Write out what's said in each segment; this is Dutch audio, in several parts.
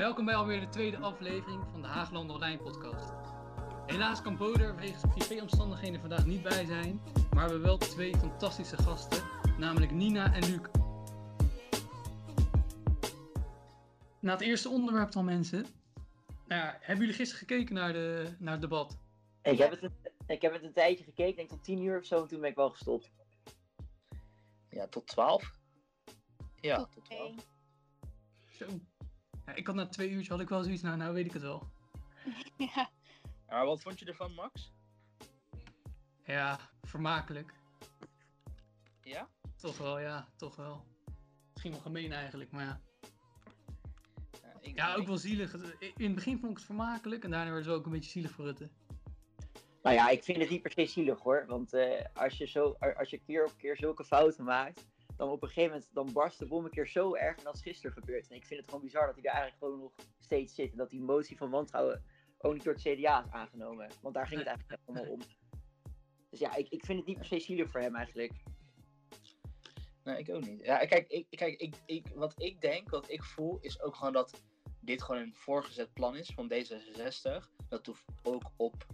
Welkom bij alweer de tweede aflevering van de Haagland Online podcast. Helaas kan Boder wegens privéomstandigheden vandaag niet bij zijn, maar we hebben wel twee fantastische gasten, namelijk Nina en Luc. Na het eerste onderwerp dan mensen. Nou ja, hebben jullie gisteren gekeken naar, de, naar het debat? Ik heb, het een, ik heb het een tijdje gekeken, denk tot 10 uur of zo, en toen ben ik wel gestopt. Ja, tot 12. Ja, Tot tot 12. Zo. Ja, ik had na twee uurtjes had ik wel zoiets, nou, nou weet ik het wel. Ja, Maar wat vond je ervan, Max? Ja, vermakelijk. Ja? Toch wel, ja, toch wel. Misschien wel gemeen eigenlijk, maar ja. Ja, ik, Ja, ook wel zielig. In het begin vond ik het vermakelijk en daarna werd het ook een beetje zielig voor Rutte. Nou ja, ik vind het niet per se zielig hoor. Want eh, als, je zo, als je keer op keer zulke fouten maakt, dan op een gegeven moment dan barst de bom een keer zo erg en dat is gisteren gebeurd. En ik vind het gewoon bizar dat hij er eigenlijk gewoon nog steeds zit. En dat die motie van wantrouwen ook niet door het CDA is aangenomen. Want daar ging het eigenlijk allemaal om. Dus ja, ik, ik vind het niet per se zielig voor hem eigenlijk. Nee, ik ook niet. Ja, kijk, ik, kijk ik, ik, wat ik denk, wat ik voel, is ook gewoon dat dit gewoon een voorgezet plan is van D66. Dat hoeft ook op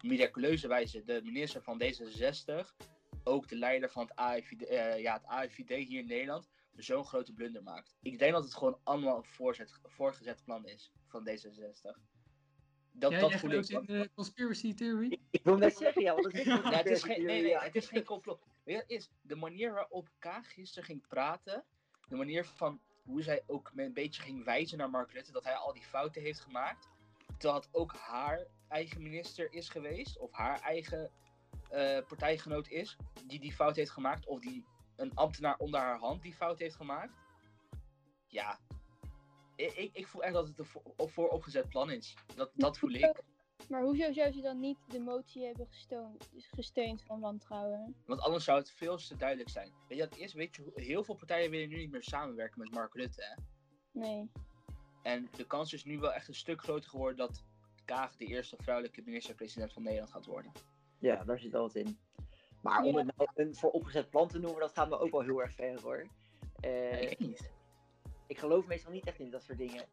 miraculeuze wijze de minister van D66, ook de leider van het AIVD, eh, ja, het AIVD hier in Nederland, zo'n grote blunder maakt. Ik denk dat het gewoon allemaal een voorzet, voorgezet plan is van D66. Dat, Jij dat voel ik. in de conspiracy theory? Ik wil net zeggen, ja, want dat is Ja, het is geen, nee, nee, het is geen complot. Het is de manier waarop Kaag gisteren ging praten, de manier van hoe zij ook met een beetje ging wijzen naar Mark Rutte, dat hij al die fouten heeft gemaakt, terwijl het ook haar eigen minister is geweest, of haar eigen eh, partijgenoot is, die die fout heeft gemaakt, of die een ambtenaar onder haar hand die fout heeft gemaakt. Ja, ik, ik, ik voel echt dat het een voor, op- vooropgezet plan is. Dat, dat voel ik. maar hoezo zou ze dan niet de motie hebben gesteund, gesteund van wantrouwen? Want anders zou het veel te duidelijk zijn. Weet je het is? Weet je, heel veel partijen willen nu niet meer samenwerken met Mark Rutte. Hè? Nee. En de kans is nu wel echt een stuk groter geworden dat Kaag de eerste vrouwelijke minister-president van Nederland gaat worden. Ja, daar zit wel wat in. Maar om het nou een vooropgezet plan te noemen, dat gaat me ook wel heel erg ver hoor. Eh, ik niet. ik geloof meestal niet echt in dat soort dingen.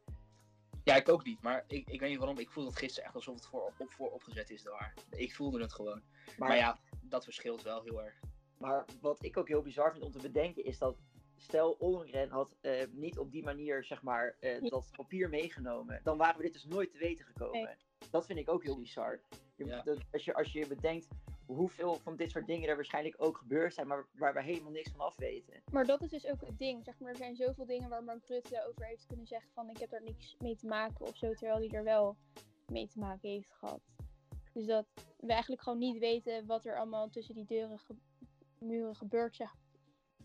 Ja, ik ook niet. Maar ik, ik weet niet waarom. Ik voelde het gisteren echt alsof het voor, op, voor opgezet is door haar. Ik voelde het gewoon. Maar, Maar ja, dat verschilt wel heel erg. maar wat ik ook heel bizar vind om te bedenken is dat stel Ollengren had eh, niet op die manier zeg maar Ja. dat papier meegenomen, dan waren we dit dus nooit te weten gekomen. Nee. Dat vind ik ook heel bizar. Je- Ja. dat- als, je, als je bedenkt hoeveel van dit soort dingen er waarschijnlijk ook gebeurd zijn, maar waar we helemaal niks van af weten. Maar dat is dus ook het ding. Zeg maar, er zijn zoveel dingen waar Mark Rutte over heeft kunnen zeggen van ik heb er niks mee te maken of zo, terwijl hij er wel mee te maken heeft gehad. Dus dat we eigenlijk gewoon niet weten wat er allemaal tussen die deuren ge- muren gebeurt, zeg,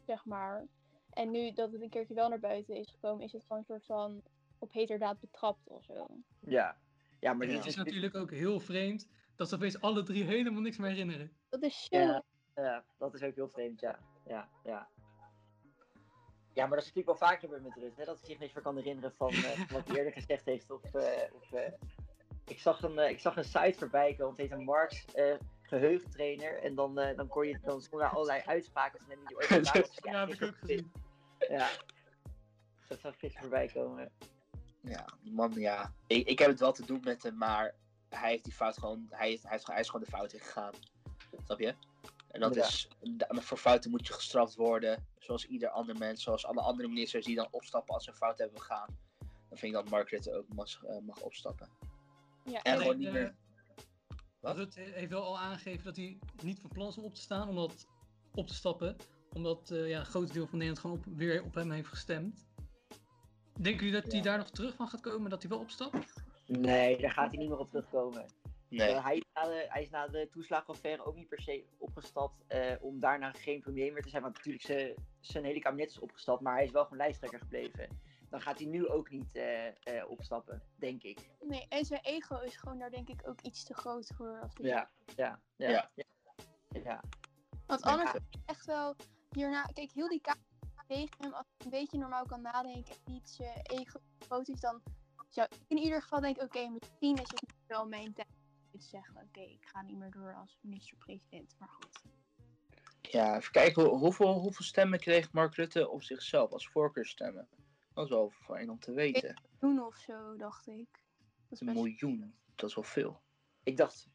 zeg maar. En nu dat het een keertje wel naar buiten is gekomen, is het gewoon een soort van op heterdaad betrapt of zo. Ja, ja maar dit het is natuurlijk ook heel vreemd dat ze opeens alle drie helemaal niks meer herinneren. Dat is zo. Ja, ja, dat is ook heel vreemd, ja. Ja, ja. Ja, maar dat is natuurlijk wel vaker gebeurd met Rutte, hè, dat hij zich niks meer kan herinneren van eh, wat hij eerder gezegd heeft. Of, eh, of, eh, ik, zag een, eh, ik zag een site voorbij komen, het heet een Marx eh, geheugentrainer. En dan, eh, dan kon je dan daar allerlei uitspraken van hem die ooit gedaan. Ja, heb ik ook gezien. Ja, dat zag ik gisteren voorbij komen. Ja, man, ja. Ik, ik heb het wel te doen met hem, maar hij heeft die fout gewoon. Hij, heeft, hij, is gewoon de fout ingegaan. Snap je? En dat Ja. is. Voor fouten moet je gestraft worden. Zoals ieder ander mens. Zoals alle andere ministers die dan opstappen als ze een fout hebben begaan. Dan vind ik dat Mark Rutte ook mag, eh, mag opstappen. Ja, En en- gewoon eh, niet meer. Wat? Rutte heeft wel al aangegeven dat hij niet van plan is om op te staan, om dat op te stappen. Omdat eh, ja, een groot deel van Nederland gewoon op, weer op hem heeft gestemd. Denken jullie dat hij daar nog terug van gaat komen, dat hij wel opstapt? Nee, daar gaat hij niet meer op terugkomen. Nee. Eh, hij, is na de, hij is na de toeslagenaffaire ook niet per se opgestapt eh, om daarna geen premier meer te zijn. Want natuurlijk zijn, zijn hele kabinet is opgestapt, maar hij is wel gewoon lijsttrekker gebleven. Dan gaat hij nu ook niet eh, eh, opstappen, denk ik. nee, en zijn ego is gewoon daar denk ik ook iets te groot voor. Als hij- Ja, ja, ja. Ja. ja. ja. Want anders is het echt wel hierna. Kijk, heel die kaart tegen hem. Als hij een beetje normaal kan nadenken en niet zijn ego groot is, dan zou ik in ieder geval denken: oké, misschien is het wel mijn tijd om te zeggen: oké, ik ga niet meer door als minister-president. Maar goed. Ja, even kijken. hoe- hoeveel, hoeveel stemmen kreeg Mark Rutte op zichzelf als voorkeurstemmen? Dat is wel fijn om te weten. Doen of zo, dacht ik. Dat is Een best- miljoen, dat is wel veel. Ik dacht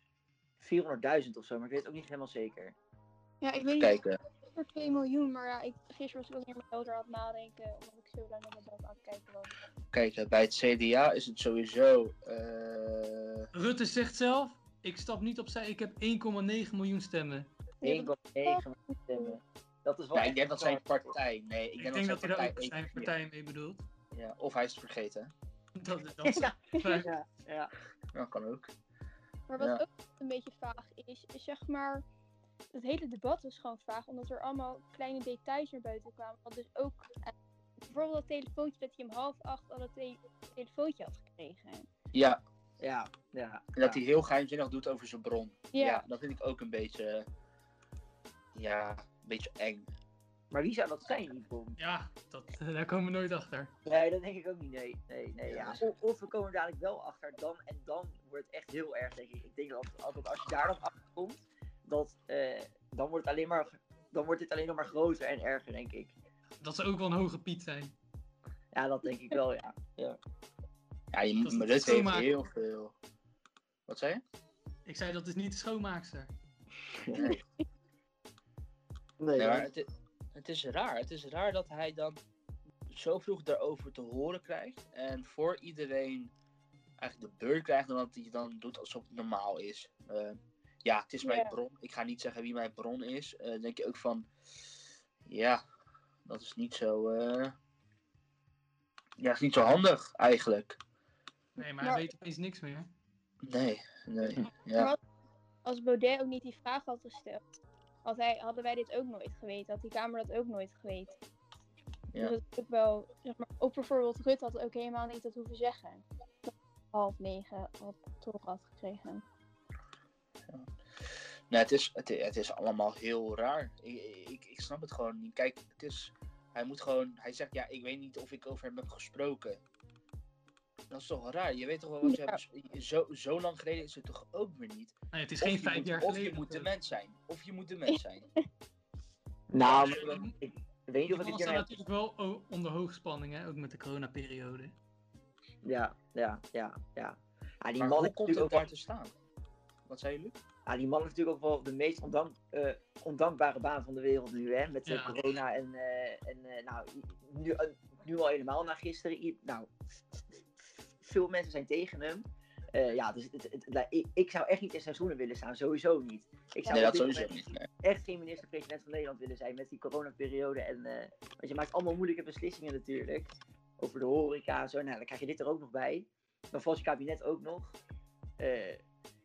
400.000 of zo, maar ik weet het ook niet helemaal zeker. Ja, ik weet niet Kijken. Voor 2 miljoen, maar ja, ik, gisteren was ik ook niet meer over aan het nadenken, omdat ik zo lang naar mijn bank aan het kijken was. Kijken, bij het CDA is het sowieso. eh, Rutte zegt zelf, ik stap niet opzij, ik heb 1,9 miljoen stemmen. 1,9 stemmen. Dat is wel ja, ik denk dat zijn partij. Nee, ik, Ik denk dat hij daar ook zijn partij mee bedoelt. Ja, of hij is het vergeten. Dat, dat is Ja, ja, ja. Dat kan ook. Maar wat Ja. ook een beetje vaag is, is zeg maar, het hele debat was gewoon vaag, omdat er allemaal kleine details naar buiten kwamen. Wat dus ook, eh, bijvoorbeeld dat telefoontje dat hij om half acht al het te- telefoontje had gekregen. Ja, Ja, ja. en dat hij heel geheimzinnig doet over zijn bron. Ja, Ja. dat vind ik ook een beetje. Ja, een beetje eng. Maar wie zou dat zijn, die bom? Ja, dat, eh, daar komen we nooit achter. Nee, dat denk ik ook niet. Nee, nee, nee. Ja. Ja. Of, of we komen er dadelijk wel achter, dan, en dan wordt het echt heel erg, denk ik. Ik denk dat altijd als je daar dan achter komt, dat, eh, dan wordt het alleen maar, dan wordt dit alleen nog maar groter en erger, denk ik. Dat ze ook wel een hoge piet zijn. Ja, dat denk ik wel, ja. Ja, je Dat moet is maar dit heeft heel veel. Wat zei je? Ik zei dat is niet de schoonmaakster. Nee. Nee, Nee, maar het, i- het is raar. Het is raar dat hij dan zo vroeg daarover te horen krijgt. En voor iedereen eigenlijk de beurt krijgt. En dat hij dan doet alsof het normaal is. Eh, ja, het is mijn Ja. bron. Ik ga niet zeggen wie mijn bron is. Eh, dan denk je ook van. Ja, dat is niet zo. eh, ja, is niet zo handig eigenlijk. Nee, maar hij weet opeens niks meer. Nee, nee. Ja, als Baudet ook niet die vraag had gesteld, had hij, hadden wij dit ook nooit geweten. Had die Kamer dat ook nooit geweten. Ja. Dus ook wel, zeg maar, ook bijvoorbeeld Rutte had ook helemaal niet dat hoeven zeggen. Dat half negen had toch had gekregen. Nee, het is, het, het is allemaal heel raar. Ik, ik, ik snap het gewoon niet. Kijk, het is, hij moet gewoon, hij zegt ja, ik weet niet of ik over hem heb gesproken. Dat is toch raar? Je weet toch wel wat je Ja. hebt. Zo, zo lang geleden is het toch ook weer niet? Nee, het is Of geen je vijf moet- jaar Of geleden. je moet de of mens zijn. Of je moet de mens zijn. Nou, Ja, ik weet niet of mannen hier... staan natuurlijk wel o- onder hoogspanning, hè? ook met de coronaperiode. Ja, ja, ja, ja. ja die Maar man hoe komt het ook daar te staan? Wat zei jullie? Ja, die man heeft natuurlijk ook wel de meest ondank, eh, ondankbare baan van de wereld nu, hè? Met eh, Ja. corona en, eh, en eh, nou, nu, nu al helemaal na gisteren. Nou, veel mensen zijn tegen hem. Eh, ja, dus het, het- het- ik, ik zou echt niet in zijn schoenen willen staan, sowieso niet. Ik zou Nee, dat sowieso niet. Nee. echt geen minister-president van Nederland willen zijn met die coronaperiode. En, eh, want je maakt allemaal moeilijke beslissingen natuurlijk. Over de horeca en zo. Nou, dan krijg je dit er ook nog bij. Dan valt je kabinet ook nog. Eh,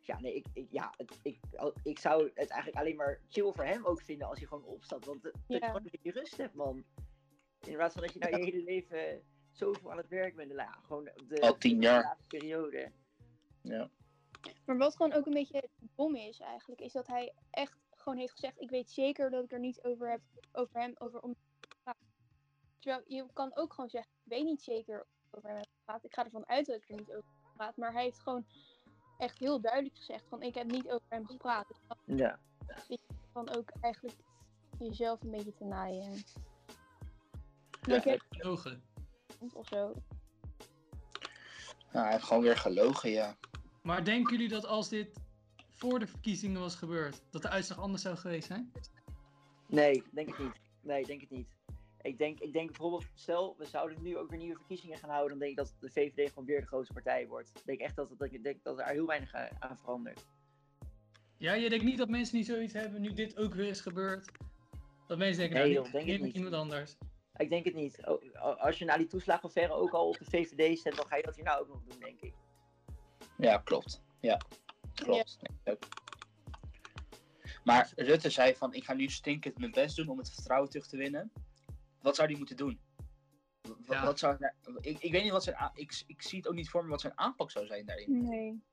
ja, nee, ik, ik, ja, het- ik, al- ik zou het eigenlijk alleen maar chill voor hem ook vinden als hij gewoon opstapt. Want dat je gewoon een beetje rust hebt, man. In plaats van dat je nou je hele leven zoveel aan het werk bent. Nou, ja, gewoon de, Al tien jaar. de laatste periode. Ja. Maar wat gewoon ook een beetje dom is eigenlijk, is dat hij echt gewoon heeft gezegd, ik weet zeker dat ik er niet over heb, over hem, over om. Terwijl je kan ook gewoon zeggen, ik weet niet zeker over hem heb gepraat. Ik ga ervan uit dat ik er niet over heb gepraat. Maar hij heeft gewoon echt heel duidelijk gezegd van, ik heb niet over hem gepraat. Dus dan Ja. van ook eigenlijk jezelf een beetje te naaien. Ja, ik heb Gelogen. of zo. Nou, hij heeft gewoon weer gelogen, ja. Maar denken jullie dat als dit voor de verkiezingen was gebeurd, dat de uitslag anders zou geweest zijn? Nee, denk het niet. Nee, denk het niet. Ik denk, ik denk bijvoorbeeld, stel, we zouden nu ook weer nieuwe verkiezingen gaan houden, dan denk ik dat de VVD gewoon weer de grootste partij wordt. Ik denk echt dat, dat, ik denk dat er heel weinig aan aan verandert. Ja, je denkt niet dat mensen niet zoiets hebben nu dit ook weer is gebeurd? Dat mensen denken, Nee, nou, joh, dit denk ik niet. iemand anders. Ik denk het niet. Als je na die toeslagenaffaire ook al op de VVD stemt, dan ga je dat hier nou ook nog doen, denk ik. Ja, klopt. Ja, klopt. Ja. Maar Rutte zei van, ik ga nu stinkend mijn best doen om het vertrouwen terug te winnen. Wat zou hij moeten doen? W- Ja. Wat zou, ik, ik weet niet wat zijn, ik, ik zie het ook niet voor me wat zijn aanpak zou zijn daarin. Nee.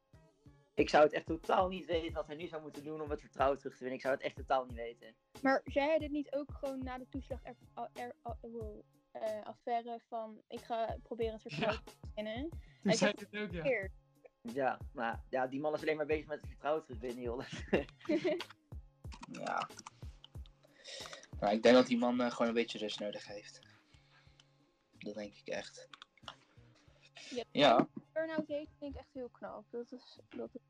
Ik zou het echt totaal niet weten wat hij nu zou moeten doen om het vertrouwen terug te winnen. Ik zou het echt totaal niet weten. Maar zei hij dit niet ook gewoon na de toeslagaffaire van ik ga proberen het vertrouwen te winnen? Toen Hij zei het ook, ja. Verkeerd. Ja, maar ja, die man is alleen maar bezig met het vertrouwen terug winnen, joh. Ja. Nou, ik denk dat die man eh, gewoon een beetje rust nodig heeft. Dat denk ik echt. Ja. Ja, Burnout heeft vind ik echt heel knap. Dat is, dat is...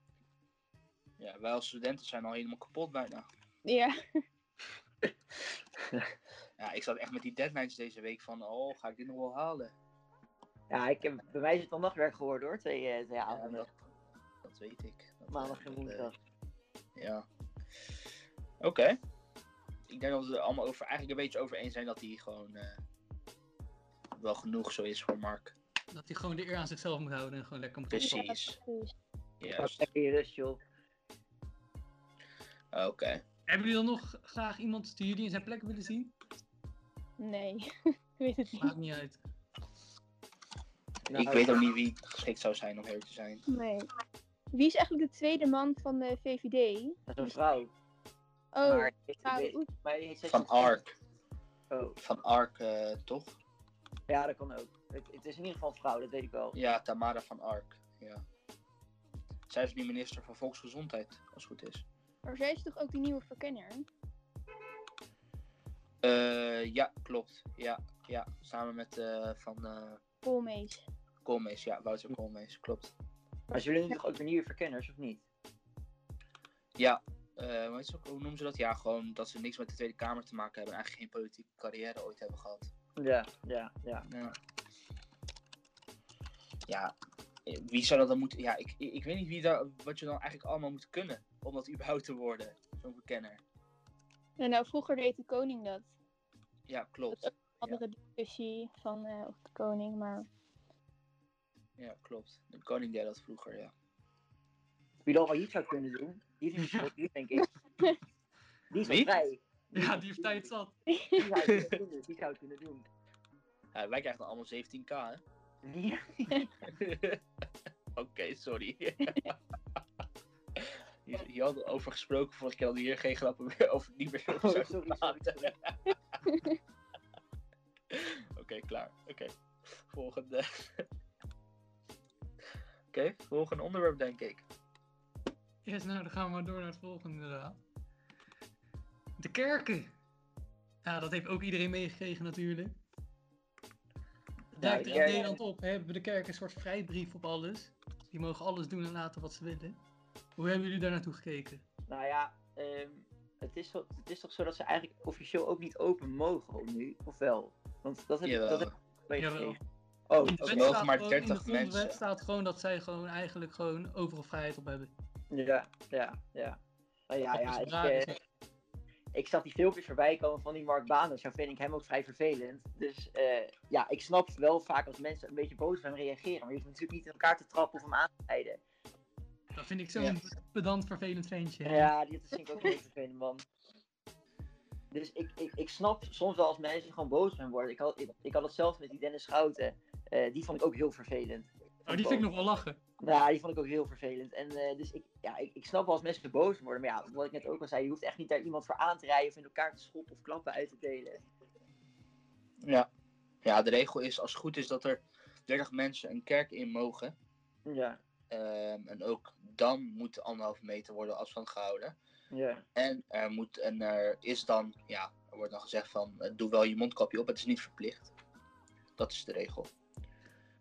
ja, wij als studenten zijn al helemaal kapot bijna. Ja, Ja, ik zat echt met die deadlines deze week van, oh, ga ik dit nog wel halen? Ja, ik heb, bij mij is het wel nachtwerk geworden hoor. Twee, eh, twee Ja, avonden. dat, dat weet ik. Dat, Maandag eh, en dat, woensdag. Ja. Oké. Ik denk dat we het er allemaal over, eigenlijk een beetje over eens zijn dat hij gewoon eh, wel genoeg zo is voor Mark. Dat hij gewoon de eer aan zichzelf moet houden en gewoon lekker moet Precies. Ja, precies. Juist. Rust joh. Oké. Hebben jullie dan nog graag iemand die jullie in zijn plek willen zien? Nee, ik weet het Maakt niet. niet uit. Nou, ik weet ook niet wie geschikt zou zijn om eerlijk te zijn. Nee. Wie is eigenlijk de tweede man van de VVD? Dat is een vrouw. Oh, maar maar Van Ark. Oh, Van Ark, eh, toch? ja, dat kan ook. Het, het is in ieder geval een vrouw, dat weet ik wel. Ja, Tamara van Ark. Ja. Zij is nu minister van Volksgezondheid, als het goed is. Maar zij is toch ook die nieuwe verkenner? Eh, ja, klopt. Ja, ja. Samen met eh, van eh Koolmees. Koolmees. Ja, Wouter Koolmees. Klopt. Maar ze willen nu toch ook weer nieuwe verkenners, of niet? Ja, hoe, heet ze ook- hoe noemen ze dat? Ja, gewoon dat ze niks met de Tweede Kamer te maken hebben en eigenlijk geen politieke carrière ooit hebben gehad. Ja, ja, ja. Ja. Ja, eh, wie zou dat dan moeten... Ja, ik, ik, ik weet niet wie daar, wat je dan eigenlijk allemaal moet kunnen om dat überhaupt te worden, zo'n verkenner. En nou, vroeger deed de koning dat. Ja, klopt. Dat Andere discussie van eh, of de koning, maar... Ja, klopt. De koning deed dat vroeger, ja. Wie dat wel iets zou kunnen doen, die is niet die denk ik. Die is wel Wie? vrij. Ja, die heeft tijd zat. Die zou het kunnen doen. Die zou het kunnen doen. ja wij krijgen dan allemaal 17k, hè? Ja. Oké, sorry. Hier, hier hadden we over gesproken vorige keer we hier geen grappen meer over niet meer over Oh, sorry, sorry, sorry. Oké, klaar. Oké. Volgende. Oké, volgende onderwerp denk ik. Yes, nou dan gaan we maar door naar het volgende inderdaad. De kerken. Ja, dat heeft ook iedereen meegekregen natuurlijk. Er in Nederland op, hè, hebben de kerken een soort vrijbrief op alles. Die mogen alles doen en laten wat ze willen. Hoe hebben jullie daar naartoe gekeken? Nou ja, ehm, het, is zo, het is toch zo dat ze eigenlijk officieel ook niet open mogen nu, of wel? Want dat heb ik dat heb ik. Oh, In de, oké. wet staat maar gewoon- in 30 de grondwet mensen. staat gewoon dat zij gewoon eigenlijk gewoon overal vrijheid op hebben. Ja, ja, ja. Nou ja, ja, ik, eh, ik zag die filmpjes voorbij komen van die Mark dus zo vind ik hem ook vrij vervelend. Dus eh, ja, ik snap wel vaak als mensen een beetje boos op hem reageren, maar je hoeft natuurlijk niet in elkaar te trappen of hem aan te rijden. Dat vind ik zo'n Ja. pedant vervelend ventje. Ja, die vind ik ook een beetje vervelend, man. Dus ik, ik, ik snap soms wel als mensen gewoon boos op hem worden. Ik had, ik, ik had het zelf met die Dennis Schouten. Eh, die vond ik ook heel vervelend. Oh, die vind ik nog wel lachen. Nou, die vond ik ook heel vervelend. En eh, dus ik, ja, ik, ik snap wel als mensen boos worden. Maar ja, wat ik net ook al zei, je hoeft echt niet daar iemand voor aan te rijden of in elkaar te schoppen of klappen uit te delen. Ja. ja, de regel is als het goed is dat er 30 mensen een kerk in mogen. Ja, Ehm, en ook dan moet anderhalve meter worden afstand gehouden. ja, En er, moet, en er is dan, ja, er wordt dan gezegd van, eh, doe wel je mondkapje op, het is niet verplicht. Dat is de regel.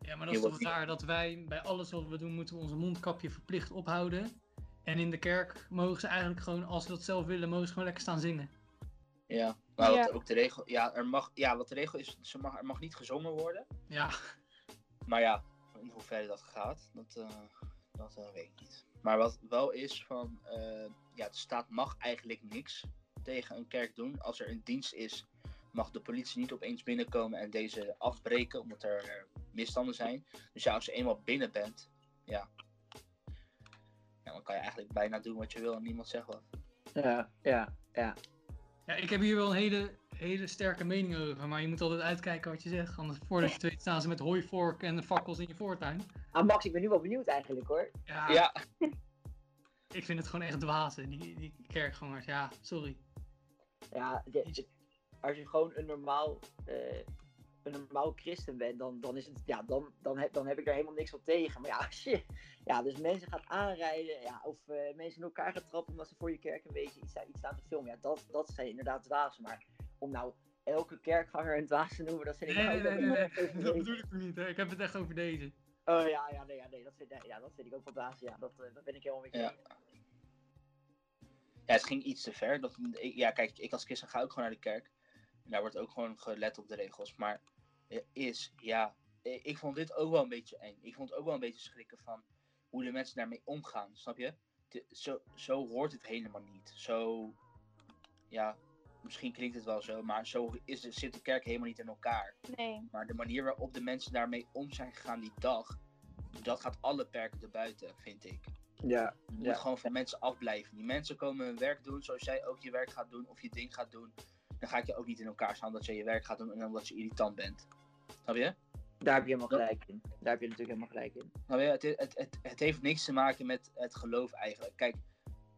Ja, maar dat is wordt toch raar dat wij bij alles wat we doen moeten we onze mondkapje verplicht ophouden. En in de kerk mogen ze eigenlijk gewoon, als ze dat zelf willen, mogen ze gewoon lekker staan zingen. Ja, maar wat ook de regel, ja, er mag, ja, wat de regel is, ze mag, er mag niet gezongen worden. Ja, Maar ja, in hoeverre dat gaat, dat, eh, dat eh, weet ik niet. Maar wat wel is van, eh, ja, de staat mag eigenlijk niks tegen een kerk doen. Als er een dienst is, mag de politie niet opeens binnenkomen en deze afbreken, omdat er eh, misstanden zijn. Dus ja, als je eenmaal binnen bent, ja, ja, dan kan je eigenlijk bijna doen wat je wil en niemand zegt wat. ja, ja, ja. ja ik heb hier wel een hele, hele sterke mening over, maar je moet altijd uitkijken wat je zegt. Anders voordat je het weet staan ze met hooivork en de fakkels in je voortuin. Ah, Max, ik ben nu wel benieuwd eigenlijk hoor. Ja, Ja, ik vind het gewoon echt dwazen, die, die kerkgangers. Ja, sorry. Ja, de- als je gewoon een normaal, eh, een normaal christen bent, dan, dan, is het, ja, dan, dan, heb, dan heb ik er helemaal niks op tegen. Maar ja, als je ja, dus mensen gaat aanrijden, ja, of eh, mensen in elkaar gaat trappen omdat ze voor je kerk een beetje iets, iets staan te filmen, ja, dat, dat zijn inderdaad dwazen. Maar om nou elke kerkganger een dwaas te noemen, dat vind ik Nee, nee, nou nee, nee, wel nee. dat bedoel ik niet. Hè. Ik heb het echt over deze. Oh ja, ja, nee, ja, nee, dat vind, nee, ja, dat vind ik ook wel dwaas. Ja, dat, eh, dat ben ik helemaal met je Ja. Ja, het ging iets te ver. Dat, ik- ja, kijk, ik als christen ga ook gewoon naar de kerk. En daar wordt ook gewoon gelet op de regels. Maar er is, ja, ik vond dit ook wel een beetje eng. Ik vond het ook wel een beetje schrikken van hoe de mensen daarmee omgaan. Snap je? De- zo, zo hoort het helemaal niet. Zo, ja, misschien klinkt het wel zo, maar zo is, de- zit de kerk helemaal niet in elkaar. Nee. Maar de manier waarop de mensen daarmee om zijn gegaan die dag, dat gaat alle perken erbuiten, vind ik. Ja, Je moet Ja. gewoon van mensen afblijven. Die mensen komen hun werk doen zoals jij ook je werk gaat doen of je ding gaat doen. Dan ga ik je ook niet in elkaar staan dat je je werk gaat doen en omdat je irritant bent. Snap je? daar heb je helemaal gelijk in. Daar heb je natuurlijk helemaal gelijk in. Het, het, het, het heeft niks te maken met het geloof eigenlijk. Kijk,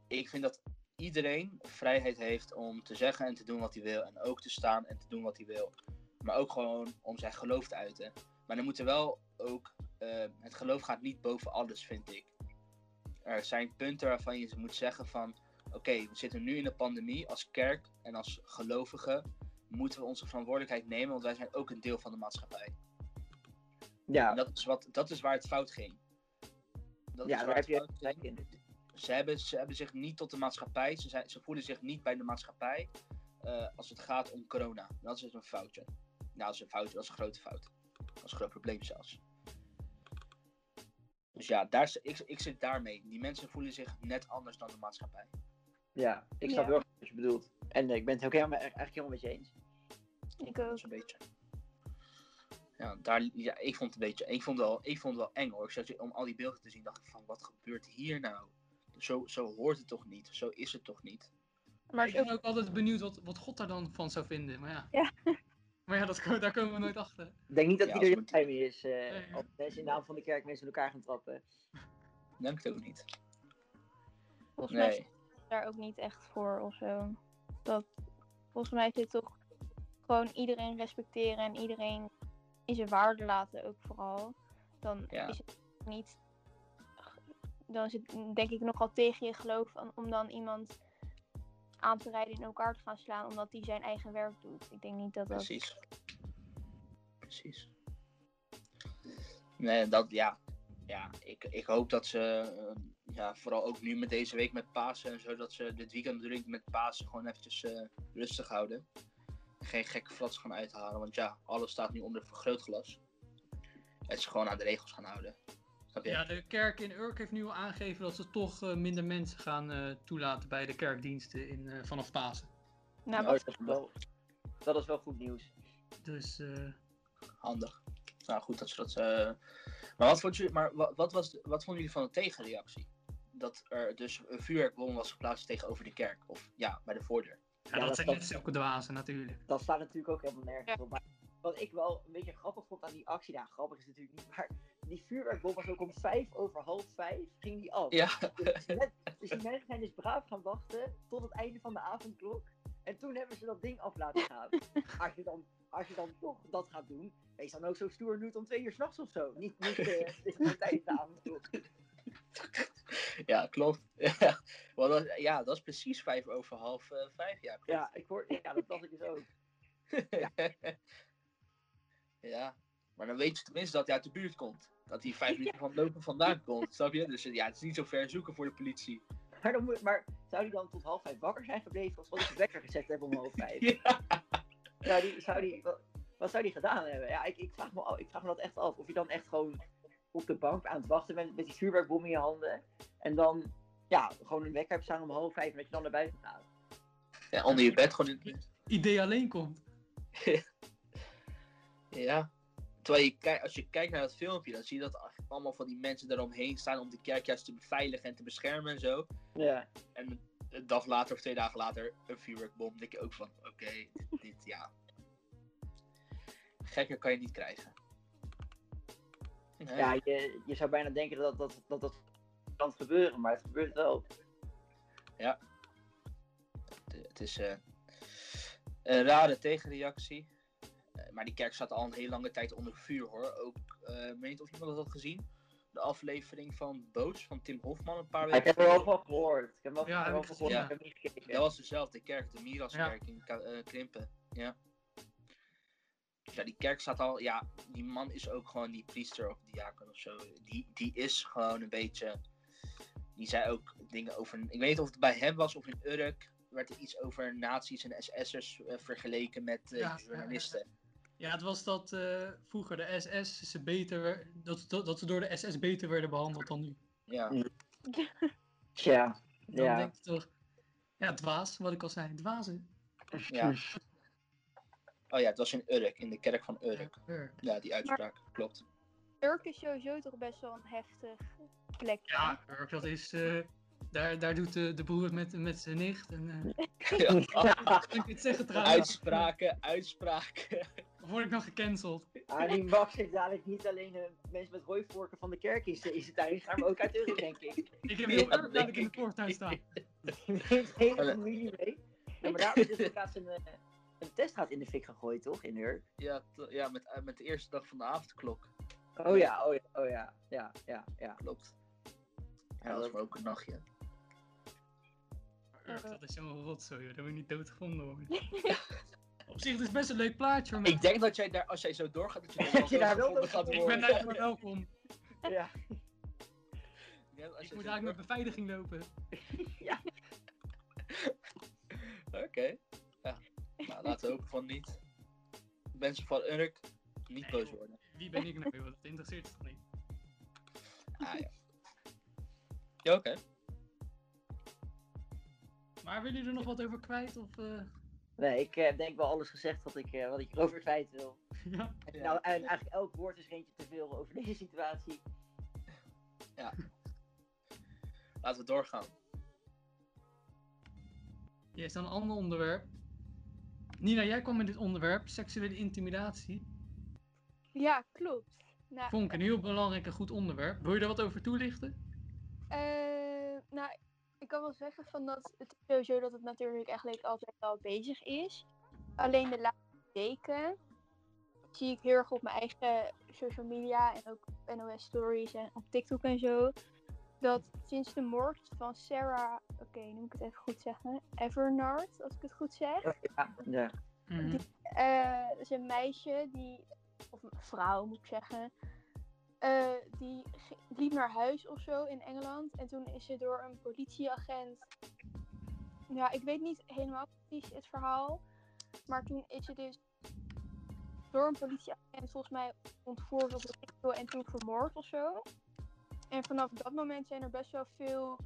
ik vind dat iedereen vrijheid heeft om te zeggen en te doen wat hij wil. En ook te staan en te doen wat hij wil. Maar ook gewoon om zijn geloof te uiten. Maar dan moet er wel ook. eh, het geloof gaat niet boven alles, vind ik. Er zijn punten waarvan je moet zeggen van. Oké, we zitten nu in de pandemie als kerk en als gelovigen. Moeten we onze verantwoordelijkheid nemen, want wij zijn ook een deel van de maatschappij. Ja, En dat is, wat, dat is waar het fout ging. Dat ja is daar waar heb het je ging. in. Ze hebben, ze hebben zich niet tot de maatschappij, ze, zijn, ze voelen zich niet bij de maatschappij eh, als het gaat om corona. Dat is een foutje. Nou, dat is een foutje, dat is een grote fout. Dat is een groot probleem zelfs. Dus ja, daar, ik, ik zit daarmee. Die mensen voelen zich net anders dan de maatschappij. Ja, ik snap Ja. erg wat je bedoelt. En eh, ik ben het ook helemaal, eigenlijk helemaal met je eens. Ik Dat ook. is een beetje. Ja, daar, ja, ik vond het een beetje. Ik vond het wel, ik vond het wel eng hoor. Ik zat, om al die beelden te zien, dacht ik van wat gebeurt hier nou? Zo, zo hoort het toch niet? Zo is het toch niet? Maar ik het ben ook, altijd benieuwd wat, wat God daar dan van zou vinden. Maar ja, Ja. maar ja dat, daar komen we nooit achter. Ik denk niet dat Ja, er we- heel blij mee is. eh, Nee. als mensen in de naam van de kerk mensen in elkaar gaan trappen. Denk het ook niet. volgens mij Nee. het daar ook niet echt voor of zo. Dat, volgens mij is het toch gewoon iedereen respecteren en iedereen in zijn waarde laten ook vooral. Dan Ja. is het niet... Dan is het denk ik nogal tegen je geloof om, om dan iemand aan te rijden in elkaar te gaan slaan omdat hij zijn eigen werk doet. Ik denk niet dat dat... Precies. Precies. Nee, dat ja. Ja, ik, ik hoop dat ze. eh, ja, vooral ook nu met deze week met Pasen en zo. Dat ze dit weekend ik met Pasen gewoon eventjes eh, rustig houden. Geen gekke flats gaan uithalen. Want ja, alles staat nu onder vergrootglas. Het is gewoon aan de regels gaan houden. Snap je? Ja, de kerk in Urk heeft nu al aangegeven dat ze toch eh, minder mensen gaan eh, toelaten bij de kerkdiensten in, eh, vanaf Pasen. Nou, Oh, dat, is wel, dat is wel goed nieuws. Dus eh, Handig. Nou goed dat ze dat. eh, Maar, wat vond, jullie, maar wat, wat, was, wat vonden jullie van de tegenreactie? Dat er dus een vuurwerkbom was geplaatst tegenover de kerk. Of ja, bij de voordeur. ja, Ja, dat dat- zijn dat- net zulke dwazen natuurlijk. Dat staat natuurlijk ook helemaal nergens op. Maar wat ik wel een beetje grappig vond aan die actie, nou grappig is het natuurlijk niet, maar die vuurwerkbom was ook om vijf over half vijf, ging die af. Ja, Dus, dus die mensen zijn dus braaf gaan wachten tot het einde van de avondklok. En toen hebben ze dat ding af laten gaan. Als je dan, als je dan toch dat gaat doen, wees dan ook zo stoer het om twee uur s'nachts of zo. Niet, niet eh, de avondklok. ja klopt. Ja, want dat, ja, dat is precies vijf over half eh, vijf. Ja, klopt. Ja, ik hoor, ja, dat dacht ik dus ook. Ja. maar dan weet je tenminste dat hij uit de buurt komt. Dat hij vijf minuten van het lopen vandaan komt, snap je? Dus eh, ja, het is niet zo ver zoeken voor de politie. Maar, dan moet, maar zou die dan tot half vijf wakker zijn gebleven zal hij zijn wekker gezet hebben om half vijf? Ja. Zou die, zou die, wat, zou die gedaan hebben? Ja, ik, ik, vraag me, af- ik vraag me dat echt af. Of je dan echt gewoon op de bank aan het wachten bent met die vuurwerkbom in je handen. En dan ja, gewoon een wekker hebt staan om half vijf en dat je dan naar buiten gaat. ja, onder je bed gewoon in, Idee alleen komt. Ja. Terwijl je kijkt, als je kijkt naar dat filmpje, dan zie je dat allemaal van die mensen daaromheen staan om de kerk juist te beveiligen en te beschermen en zo. Ja, En een dag later of twee dagen later een vuurwerkbom. Dan denk je ook van, oké, dit, dit, ja. Gekker kan je niet krijgen. Nee. ja je, je zou bijna denken dat dat, dat, dat kan gebeuren, maar het gebeurt wel. Het, het is eh, een rare tegenreactie. Eh, maar die kerk staat al een hele lange tijd onder vuur hoor. Ook, eh weet niet of iemand dat had gezien. De aflevering van Boos van Tim Hofman een paar Ik weken heb er wel geleden. van gehoord. Ik heb wel Ja, van ik gehoord, gezien, maar ik heb niet gekeken. Dat was dezelfde kerk, de Miraskerk in Ka- eh, Krimpen. Ja. Ja, die kerk staat al. Ja, die man is ook gewoon die priester of diaken of zo. Die, die is gewoon een beetje. Die zei ook dingen over. Ik weet niet of het bij hem was of in Urk. Werd er iets over nazi's en SS'ers eh, vergeleken met eh, Ja, journalisten. Ja, het was dat eh, vroeger de SS ze beter, dat, dat, dat ze door de SS beter werden behandeld dan nu. Ja. Tja, Dan ja. denk je toch, ja, dwaas, wat ik al zei, dwazen. ja. Oh ja, het was in Urk, in de kerk van Urk. Ja, ja. Ja, die uitspraak klopt. Urk is sowieso toch best wel een heftig plek. Ja, Urk, dat is, eh, daar, daar doet de, de broer het met, met zijn nicht. En, eh, Ja. kan ik dit zeggen trouwens? Uitspraken, uitspraken. Of word ik nog gecanceld? Ah, die Max heeft dadelijk niet alleen eh, mensen met rooivorken van de kerk in zijn tuin staan, maar ook uit Urk, denk ik. Ik heb Ja, heel dat Urk dadelijk in de voortuin staan. Neemt de hele familie mee. Ja, maar daar is dus inderdaad een, een teststraat in de fik gegooid, toch, in Urk? Ja, ja met, eh, met de eerste dag van de avondklok. Oh ja, oh ja, oh ja, ja, ja, ja. Klopt. Ja, dat was maar ook een nachtje. Urk, dat is zo'n rotzooi, joh. wil je niet doodgevonden worden. Op zich, het is best een leuk plaatje, hoor. Ik denk dat jij daar, als jij zo doorgaat, dat je, Dat je daar wel gaat Ik ben daar maar welkom. ja. Ja, als Ik je moet eigenlijk met beveiliging lopen. door- Oké. Ja. Nou, laten we hopen van niet. Mensen van Urk, niet Nee, boos worden. Wie ben ik nou? Dat interesseert toch niet? Ah ja. Ja, oké. Maar willen jullie er nog wat over kwijt? Of, eh, Nee, ik heb denk wel alles gezegd wat ik, eh, wat ik erover kwijt wil. ja? Ja. Nou, en eigenlijk elk woord is er eentje te veel over deze situatie. Laten we doorgaan. Hier is dan een ander onderwerp. Nina, jij kwam met dit onderwerp, seksuele intimidatie. Ja, klopt. Nou, Vond ik een heel belangrijk en goed onderwerp. Wil je er wat over toelichten? Eh, nou, ik kan wel zeggen van dat het is sowieso dat het natuurlijk eigenlijk altijd al bezig is. Alleen de laatste weken zie ik heel erg op mijn eigen social media en ook NOS stories en op TikTok en zo. Dat sinds de moord van Sarah, oké, nu moet ik het even goed zeggen, Evernard, als ik het goed zeg. Ja, ja. Mhm. Eh, dat is een meisje die, of een vrouw moet ik zeggen, eh, die liep naar huis of zo in Engeland. En toen is ze door een politieagent, ja, ik weet niet helemaal precies het verhaal, maar toen is ze dus door een politieagent volgens mij ontvoerd ik veel, en toen vermoord of zo. En vanaf dat moment zijn er best wel veel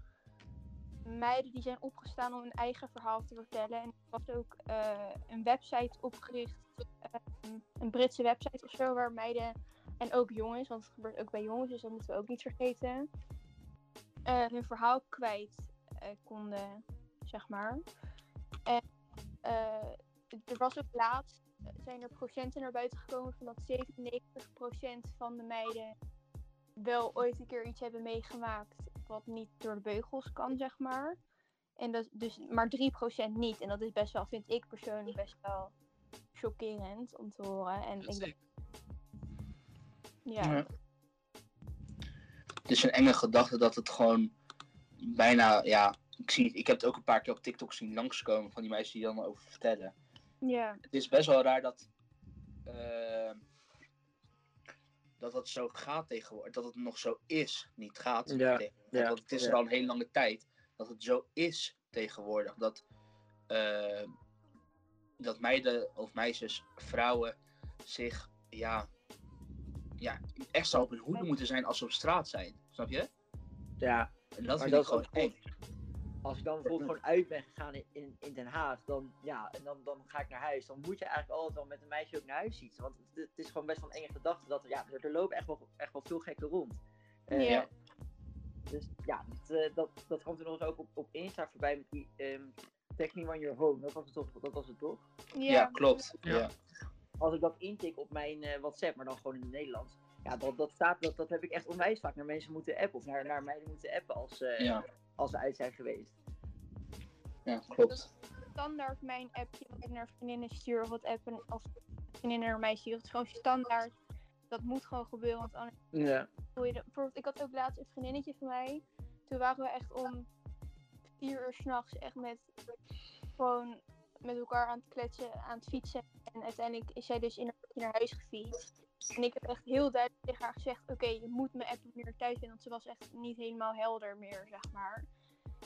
meiden die zijn opgestaan om hun eigen verhaal te vertellen. En er was ook eh, een website opgericht, ehm, een Britse website of zo, waar meiden en ook jongens, want het gebeurt ook bij jongens, dus dat moeten we ook niet vergeten, eh, hun verhaal kwijt eh, konden, zeg maar. En er was ook laatst, zijn er procenten naar buiten gekomen van dat 97% van de meiden wel ooit een keer iets hebben meegemaakt wat niet door de beugels kan, zeg maar. En dat, dus, maar 3% niet. En dat is best wel, vind ik persoonlijk best wel chockerend om te horen. En ik denk, ik. ja. Ja. Het is een enge gedachte dat het gewoon bijna, ja, ik, zie, ik heb het ook een paar keer op TikTok zien langskomen van die meisjes die dan over vertellen. ja. Het is best wel raar dat, eh, dat het zo gaat tegenwoordig, dat het nog zo is, niet gaat. Ja, ja, Want het is ja. er al een hele lange tijd dat het zo is tegenwoordig. Dat, eh, dat meiden of meisjes, vrouwen zich, ja, ja, echt zo op hun hoede moeten zijn als ze op straat zijn. Snap je? ja. En dat Maar vind dat ik gewoon eng. Als ik dan bijvoorbeeld gewoon uit ben gegaan in, in, in Den Haag, dan, ja, en dan, dan ga ik naar huis. Dan moet je eigenlijk altijd wel met een meisje ook naar huis fietsen. Want het, het is gewoon best wel een enge gedachte dat ja, er, er lopen echt wel, echt wel veel gekken rond. Eh, Ja. Dus ja, dat, eh, dat, dat kwam toen nog eens ook op, op Insta voorbij met die um, When You're Home. Dat was het toch? Dat was het toch? Ja, klopt. Ja. Ja. Als ik dat intik op mijn eh, WhatsApp, maar dan gewoon in het Nederlands. Ja, dat, dat, staat, dat, dat heb ik echt onwijs vaak naar mensen moeten appen. Of naar, naar meiden moeten appen als, eh, Ja. als ze uit zijn geweest. ja, klopt. Standaard mijn appje wat ik naar vriendinnen stuur of wat appen of vriendinnen naar mij sturen. Het is gewoon standaard. Dat moet gewoon gebeuren, want anders Ja. Bijvoorbeeld, ik had ook laatst een vriendinnetje van mij. Toen waren we echt om vier uur s'nachts echt met gewoon met elkaar aan het kletsen, aan het fietsen. En uiteindelijk is zij dus in naar huis gefietst. En ik heb echt heel duidelijk tegen haar gezegd: Oké, je moet me appen wanneer ik thuis ben. Want ze was echt niet helemaal helder meer, zeg maar.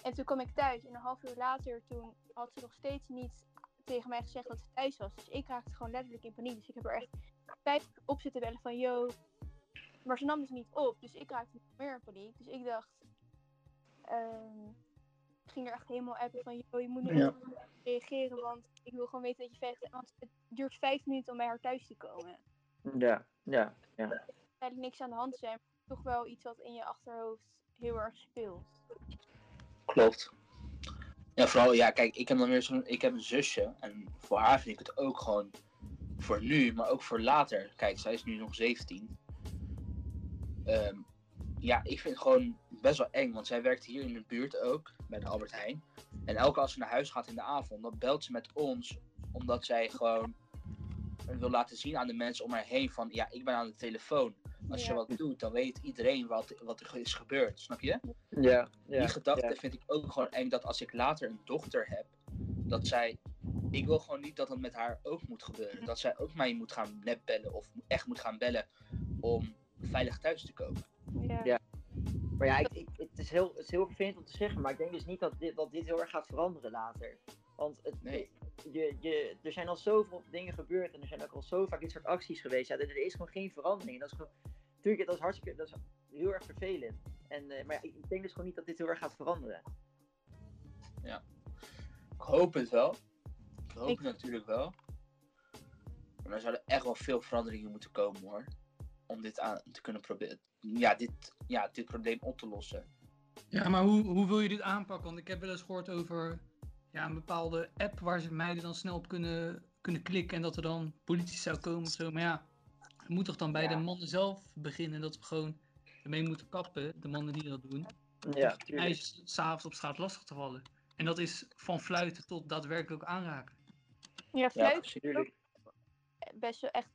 En toen kwam ik thuis en een half uur later, toen had ze nog steeds niet tegen mij gezegd dat ze thuis was. Dus ik raakte gewoon letterlijk in paniek. Dus ik heb er echt vijf op zitten bellen van: Yo. Maar ze nam dus niet op. Dus ik raakte meer in paniek. Dus ik dacht. ehm, ik ging er echt helemaal appen van: Yo, je moet nu Ja. reageren. Want ik wil gewoon weten dat je bent. Want het duurt vijf minuten om bij haar thuis te komen Ja, ja, ja. eigenlijk niks aan de hand zijn, maar toch wel iets wat in je achterhoofd heel erg speelt. Klopt. Ja, vooral, ja, kijk, ik heb dan weer zo'n, ik heb een zusje en voor haar vind ik het ook gewoon voor nu, maar ook voor later. Kijk, zij is nu nog 17. Ehm, ja, ik vind het gewoon best wel eng, want zij werkt hier in de buurt ook, bij de Albert Heijn. En elke keer als ze naar huis gaat in de avond, dan belt ze met ons, omdat zij gewoon wil laten zien aan de mensen om haar heen van, ja, ik ben aan de telefoon. Als je wat doet, dan weet iedereen wat, wat er is gebeurd, snap je? Ja, ja. die gedachte ja. vind ik ook gewoon eng dat als ik later een dochter heb, dat zij. Ik wil gewoon niet dat dat met haar ook moet gebeuren. Dat zij ook mij moet gaan nepbellen of echt moet gaan bellen om veilig thuis te komen. Ja. Ja. Maar ja, ik, ik, het, is heel, het is heel vervelend om te zeggen, maar ik denk dus niet dat dit, dat dit heel erg gaat veranderen later. Want het, Nee. Je, je, er zijn al zoveel dingen gebeurd en er zijn ook al zo vaak dit soort acties geweest. Ja, er, er is gewoon geen verandering. Dat is gewoon, natuurlijk, dat is hartstikke, dat is heel erg vervelend. En, eh, maar ja, ik, denk dus gewoon niet dat dit heel erg gaat veranderen. Ik hoop het wel. Ik hoop Ik- het natuurlijk wel. Maar er zouden echt wel veel veranderingen moeten komen hoor. Om dit aan te kunnen proberen. Ja, dit, ja, dit probleem op te lossen. Ja, maar hoe, hoe wil je dit aanpakken? Want ik heb wel eens gehoord over ja, een bepaalde app waar ze meiden dan snel op kunnen, kunnen klikken en dat er dan politie zou komen of zo. Maar ja, het moet toch dan bij Ja. de mannen zelf beginnen dat we gewoon ermee moeten kappen, de mannen die dat doen. Ja, Om tuurlijk. meisjes s'avonds op straat lastig te vallen. En dat is van fluiten tot daadwerkelijk aanraken. Ja, Ja, fluit precies. tuurlijk. best wel echt.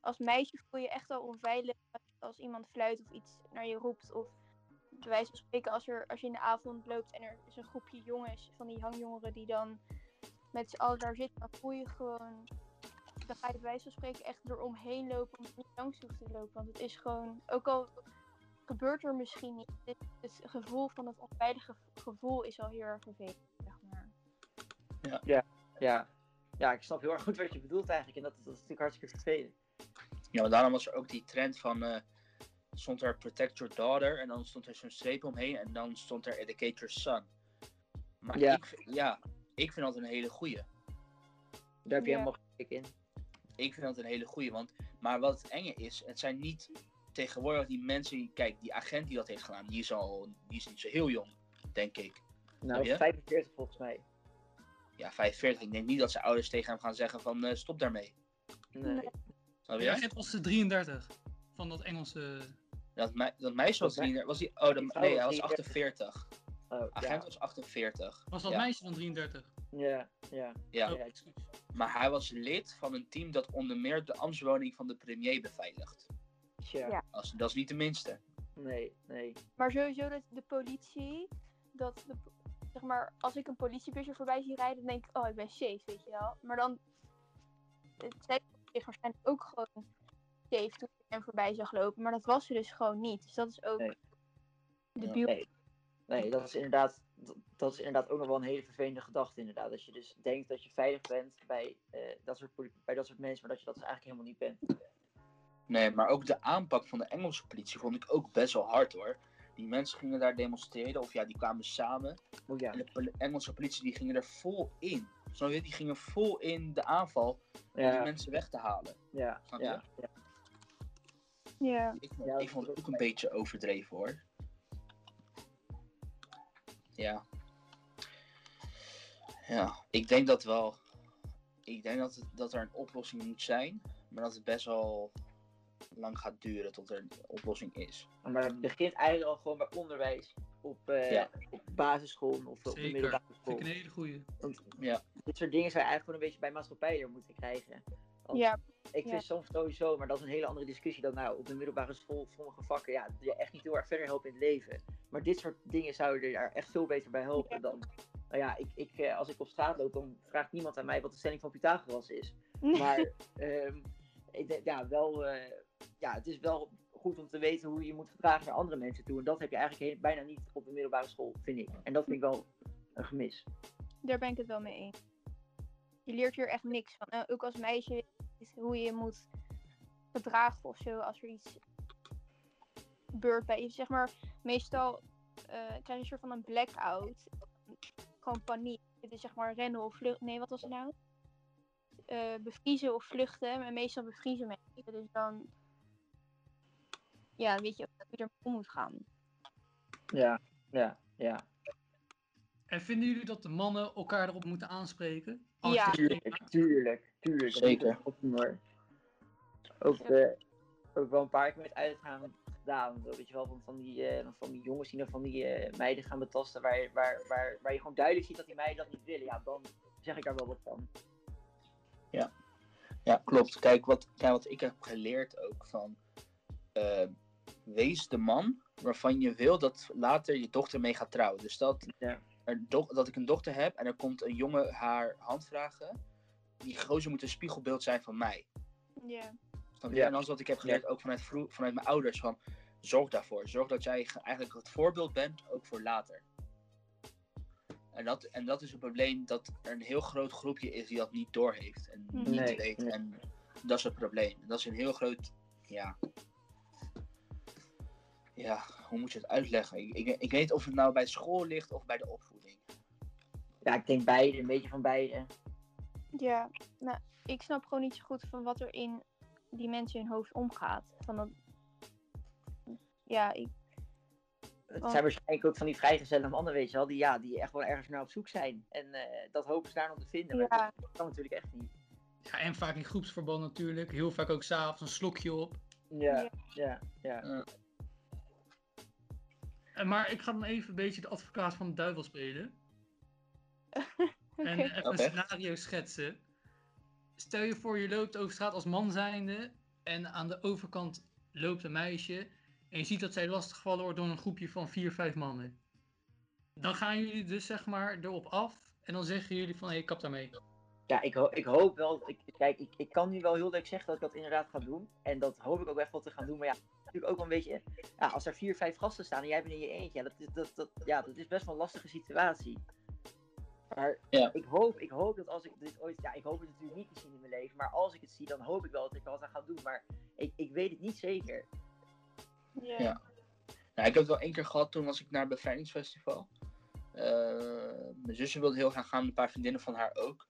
Als meisje voel je echt al onveilig als iemand fluit of iets naar je roept. Of bij wijze van spreken, als, er, als je in de avond loopt en er is een groepje jongens, van die hangjongeren, die dan met z'n allen daar zitten, dan voel je gewoon. Dan ga je bij wijze van spreken echt eromheen lopen om niet langs te hoeven te lopen. Want het is gewoon, ook al gebeurt er misschien niet, het, het gevoel van het onveilige gevoel is al heel erg vervelend, zeg maar. Ja. ja, ik snap heel erg goed wat je bedoelt eigenlijk. En dat, dat is natuurlijk hartstikke vervelend. Ja, maar daarom was er ook die trend van. eh, stond er Protect Your Daughter en dan stond er zo'n streep omheen en dan stond er Educate Your Son. Maar Ja. ik, vind- ja, ik vind dat een hele goeie. Daar heb je Ja. helemaal gelijk in. Ik vind dat een hele goeie. Want, maar wat het enge is, het zijn niet tegenwoordig die mensen. die- Kijk, die agent die dat heeft gedaan, die is, al, die is niet zo heel jong, denk ik. Nou, je? 45 volgens mij. Ja, 45. Ik denk niet dat zijn ouders tegen hem gaan zeggen van eh, stop daarmee. Nee. Snap je? was de 33 van dat Engelse. Dat, dat meisje was 33. Was die, oh, vrouw nee, hij was 33. 48. Oh, Agent ja. was 48. Was dat ja. meisje dan 33? Ja, ja. Ja. Oh. Maar hij was lid van een team dat onder meer de ambtswoning van de premier beveiligt. Ja. Als, dat is niet de minste. Nee, nee. Maar sowieso dat de politie, dat de, zeg maar, als ik een politiebusje voorbij zie rijden, dan denk ik, oh, ik ben safe, weet je wel. Maar dan, het zij zich waarschijnlijk ook gewoon safe toen ik hem voorbij zag lopen, maar dat was ze dus gewoon niet. Dus dat is ook Nee. de buurt. Nee. Nee, dat is inderdaad, dat, dat is inderdaad ook nog wel een hele vervelende gedachte inderdaad. Dat je dus denkt dat je veilig bent bij, eh, dat, soort, bij dat soort mensen, maar dat je dat dus eigenlijk helemaal niet bent. Nee, maar ook de aanpak van de Engelse politie vond ik ook best wel hard hoor. Die mensen gingen daar demonstreren, of ja, die kwamen samen. Oh ja, En de Engelse politie die gingen er vol in. Snap je? Die gingen vol in de aanval om die mensen weg te halen. ja, Snap je? ja, ja. Ik, Ja, ik vond het ook een beetje overdreven hoor. Ja. Ja, ik denk dat wel. Ik denk dat, het, dat er een oplossing moet zijn, maar dat het best wel lang gaat duren tot er een oplossing is. Maar het begint eigenlijk al gewoon bij onderwijs op, eh, Ja. op basisschool of op de middelbare Vind school. ik een hele goeie. Want Ja. dit soort dingen zou je eigenlijk gewoon een beetje bij maatschappij moeten krijgen. Want Ja, Ik Ja. vind soms sowieso, maar dat is een hele andere discussie dan nou op de middelbare school sommige vakken, ja, die je echt niet heel erg verder helpen in het leven. Maar dit soort dingen zouden er echt veel beter bij helpen Ja. dan. Nou ja, ik, ik, eh, als ik op straat loop, dan vraagt niemand aan mij wat de stelling van Pythagoras is. Maar ehm, ik denk, ja, wel, eh, ja, het is wel goed om te weten hoe je je moet gedragen naar andere mensen toe. En dat heb je eigenlijk heel- bijna niet op de middelbare school, vind ik. En dat vind ik wel een gemis. Daar ben ik het wel mee eens. Je leert hier echt niks van. Ook als meisje je hoe je moet gedragen of zo als er iets gebeurt bij je. Zeg maar, meestal eh, krijg je een soort van een blackout. Gewoon paniek. Het is zeg maar rennen of vluchten. Nee, wat was het nou? Eh, bevriezen of vluchten. En meestal bevriezen mensen. Dus dan ja, weet je ook hoe je ermee om moet gaan. Ja, ja, ja. En vinden jullie dat de mannen elkaar erop moeten aanspreken? Als Ja. Tuurlijk, tuurlijk, Zeker. ook hoor. Ook, wel een paar keer met uitgaan gedaan. Weet je wel, van, van, die, eh, van die jongens die dan van die eh, meiden gaan betasten. Waar, je- waar, waar, waar je gewoon duidelijk ziet dat die meiden dat niet willen. Ja, dan zeg ik daar wel wat van. Ja, klopt. Kijk wat, kijk, wat ik heb geleerd ook van. eh, wees de man waarvan je wil dat later je dochter mee gaat trouwen. Dus dat, Ja. Dat ik een dochter heb en er komt een jongen haar hand vragen. Die gozer moet een spiegelbeeld zijn van mij. Ja. En dat is wat ik heb geleerd ook vanuit, vanuit mijn ouders. Van, zorg daarvoor. Zorg dat jij ge- eigenlijk het voorbeeld bent, ook voor later. En dat, en dat is een probleem dat er een heel groot groepje is die dat niet doorheeft. En niet Nee, weet. nee. En dat is het probleem. Dat is een heel groot, ja... Ja, hoe moet je het uitleggen? Ik, ik, ik weet niet of het nou bij school ligt of bij de opvoeding. Ja, ik denk beide, een beetje van beide. Ja, nou, ik snap gewoon niet zo goed van wat er in die mensen in hun hoofd omgaat. Van dat... Ja, ik, Het zijn waarschijnlijk ook van die vrijgezelle mannen, weet je wel, die, ja, die echt wel ergens naar op zoek zijn. En eh, dat hopen ze daar nog te vinden. Maar Ja. dat kan natuurlijk echt niet. Ja, en vaak in groepsverband natuurlijk. Heel vaak ook s'avonds een slokje op. Ja, Ja. ja, ja. En maar ik ga dan even een beetje de advocaat van de duivel spelen. En Oké. even een scenario schetsen. Stel je voor, je loopt over straat als man zijnde. En aan de overkant loopt een meisje. En je ziet dat zij lastiggevallen wordt door een groepje van vier, vijf mannen. Dan gaan jullie dus zeg maar erop af. En dan zeggen jullie van, hé, hey, kap daarmee. Ja, ik, ho- ik hoop wel. Ik, kijk, ik, ik kan nu wel heel leuk zeggen dat ik dat inderdaad ga doen. En dat hoop ik ook echt wel te gaan doen. Maar ja, natuurlijk ook wel een beetje. Ja, als er vier, vijf gasten staan en jij bent in je eentje. Ja, dat is, dat, dat, ja, dat is best wel een lastige situatie. Maar Ja. ik, hoop, ik hoop dat als ik dit ooit. Ja, ik hoop het natuurlijk niet te zien in mijn leven. Maar als ik het zie, dan hoop ik wel dat ik wat aan ga doen. Maar ik, ik weet het niet zeker. ja. Ja. Nou, ik heb het wel één keer gehad, toen was ik naar het bevrijdingsfestival. Eh, mijn zusje wilde heel graag gaan, een paar vriendinnen van haar ook.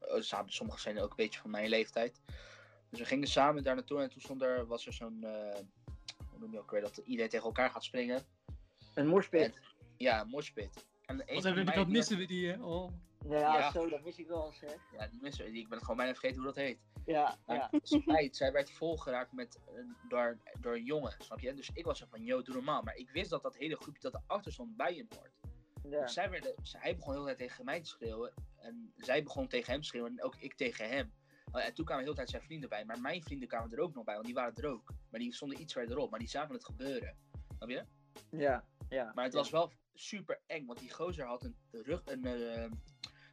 Eh, samen, sommigen zijn ook een beetje van mijn leeftijd. Dus we gingen samen daar naartoe en toen stond er, was er zo'n, eh, hoe noem je ook weer, dat iedereen tegen elkaar gaat springen. Een morspit. Ja, een moshpit. En Wat hebben we de dat missen we die, hè? Oh. Ja, Ja. zo, dat mis ik wel eens. Hè. Ja, die mensen, ik ben gewoon bijna vergeten hoe dat heet. Ja, Maar ja. spijt, zij werd volgeraakt met, door, door een jongen, snap je? Dus ik was er van, yo, doe normaal. Maar ik wist dat dat hele groepje dat erachter stond bij hem hoort. ja. Dus zij werden, zij- hij begon heel de tijd tegen mij te schreeuwen. En zij begon tegen hem te schreeuwen. En ook ik tegen hem. Uh, En toen kwamen heel de tijd zijn vrienden bij. Maar mijn vrienden kwamen er ook nog bij. Want die waren er ook. Maar die stonden iets verderop. Maar die zagen het gebeuren. Snap je? Ja, ja. Maar het ja. was wel super eng. Want die gozer had een rug, een, eh,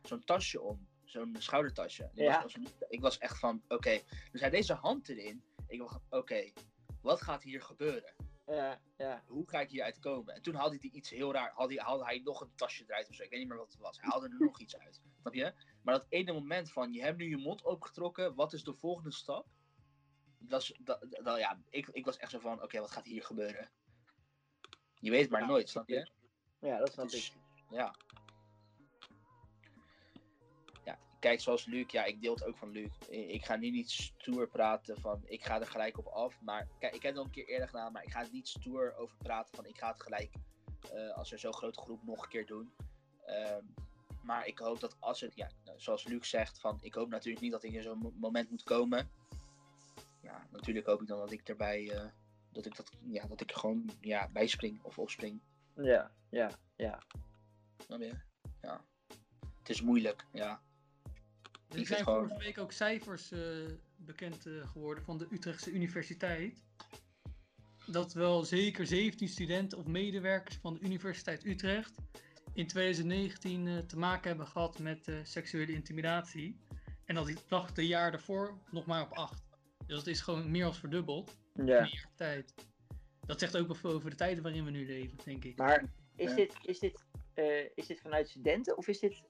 zo'n tasje om. Zo'n schoudertasje. Ja. was, ik was echt van, oké. Dus hij deed zijn hand erin. Ik dacht, oké. wat gaat hier gebeuren? Ja, ja. hoe ga ik hieruit komen? En toen haalde hij iets heel raar. Haalde hij, haalde hij nog een tasje eruit of zo. Ik weet niet meer wat het was. Hij haalde er nog iets uit. Snap je? Maar dat ene moment van, je hebt nu je mond opgetrokken. Wat is de volgende stap? Dat is, dat, dat- ja, ik, ik was echt zo van, oké, wat gaat hier gebeuren? Je weet het maar Ja, nooit, snap je? Ja, dat snap Dus, ik. ja. Ja, kijk, zoals Luc, ja, ik deel het ook van Luc. Ik ga nu niet stoer praten van, ik ga er gelijk op af. Maar kijk, ik heb het al een keer eerder gedaan, maar ik ga het niet stoer over praten van, ik ga het gelijk, eh, als er zo'n grote groep, nog een keer doen. Ehm, maar ik hoop dat als het, ja, nou, zoals Luc zegt, van, ik hoop natuurlijk niet dat ik in zo'n mo- moment moet komen. Ja, natuurlijk hoop ik dan dat ik erbij, eh, dat ik dat, ja, dat ik er gewoon, ja, bijspring of opspring. Ja, ja, ja. Snap je? Ja. Het is moeilijk, ja. Er zijn gewoon- vorige week ook cijfers eh, bekend eh, geworden van de Utrechtse Universiteit. Dat wel zeker 17 studenten of medewerkers van de Universiteit Utrecht in 2019 eh, te maken hebben gehad met eh, seksuele intimidatie. En dat die dacht de jaar daarvoor nog maar op 8. Dus dat is gewoon meer als verdubbeld Ja. in een jaar tijd. Dat zegt ook wel veel over de tijden waarin we nu leven, denk ik. Maar is Ja. dit, is, dit, eh, is dit vanuit studenten of is dit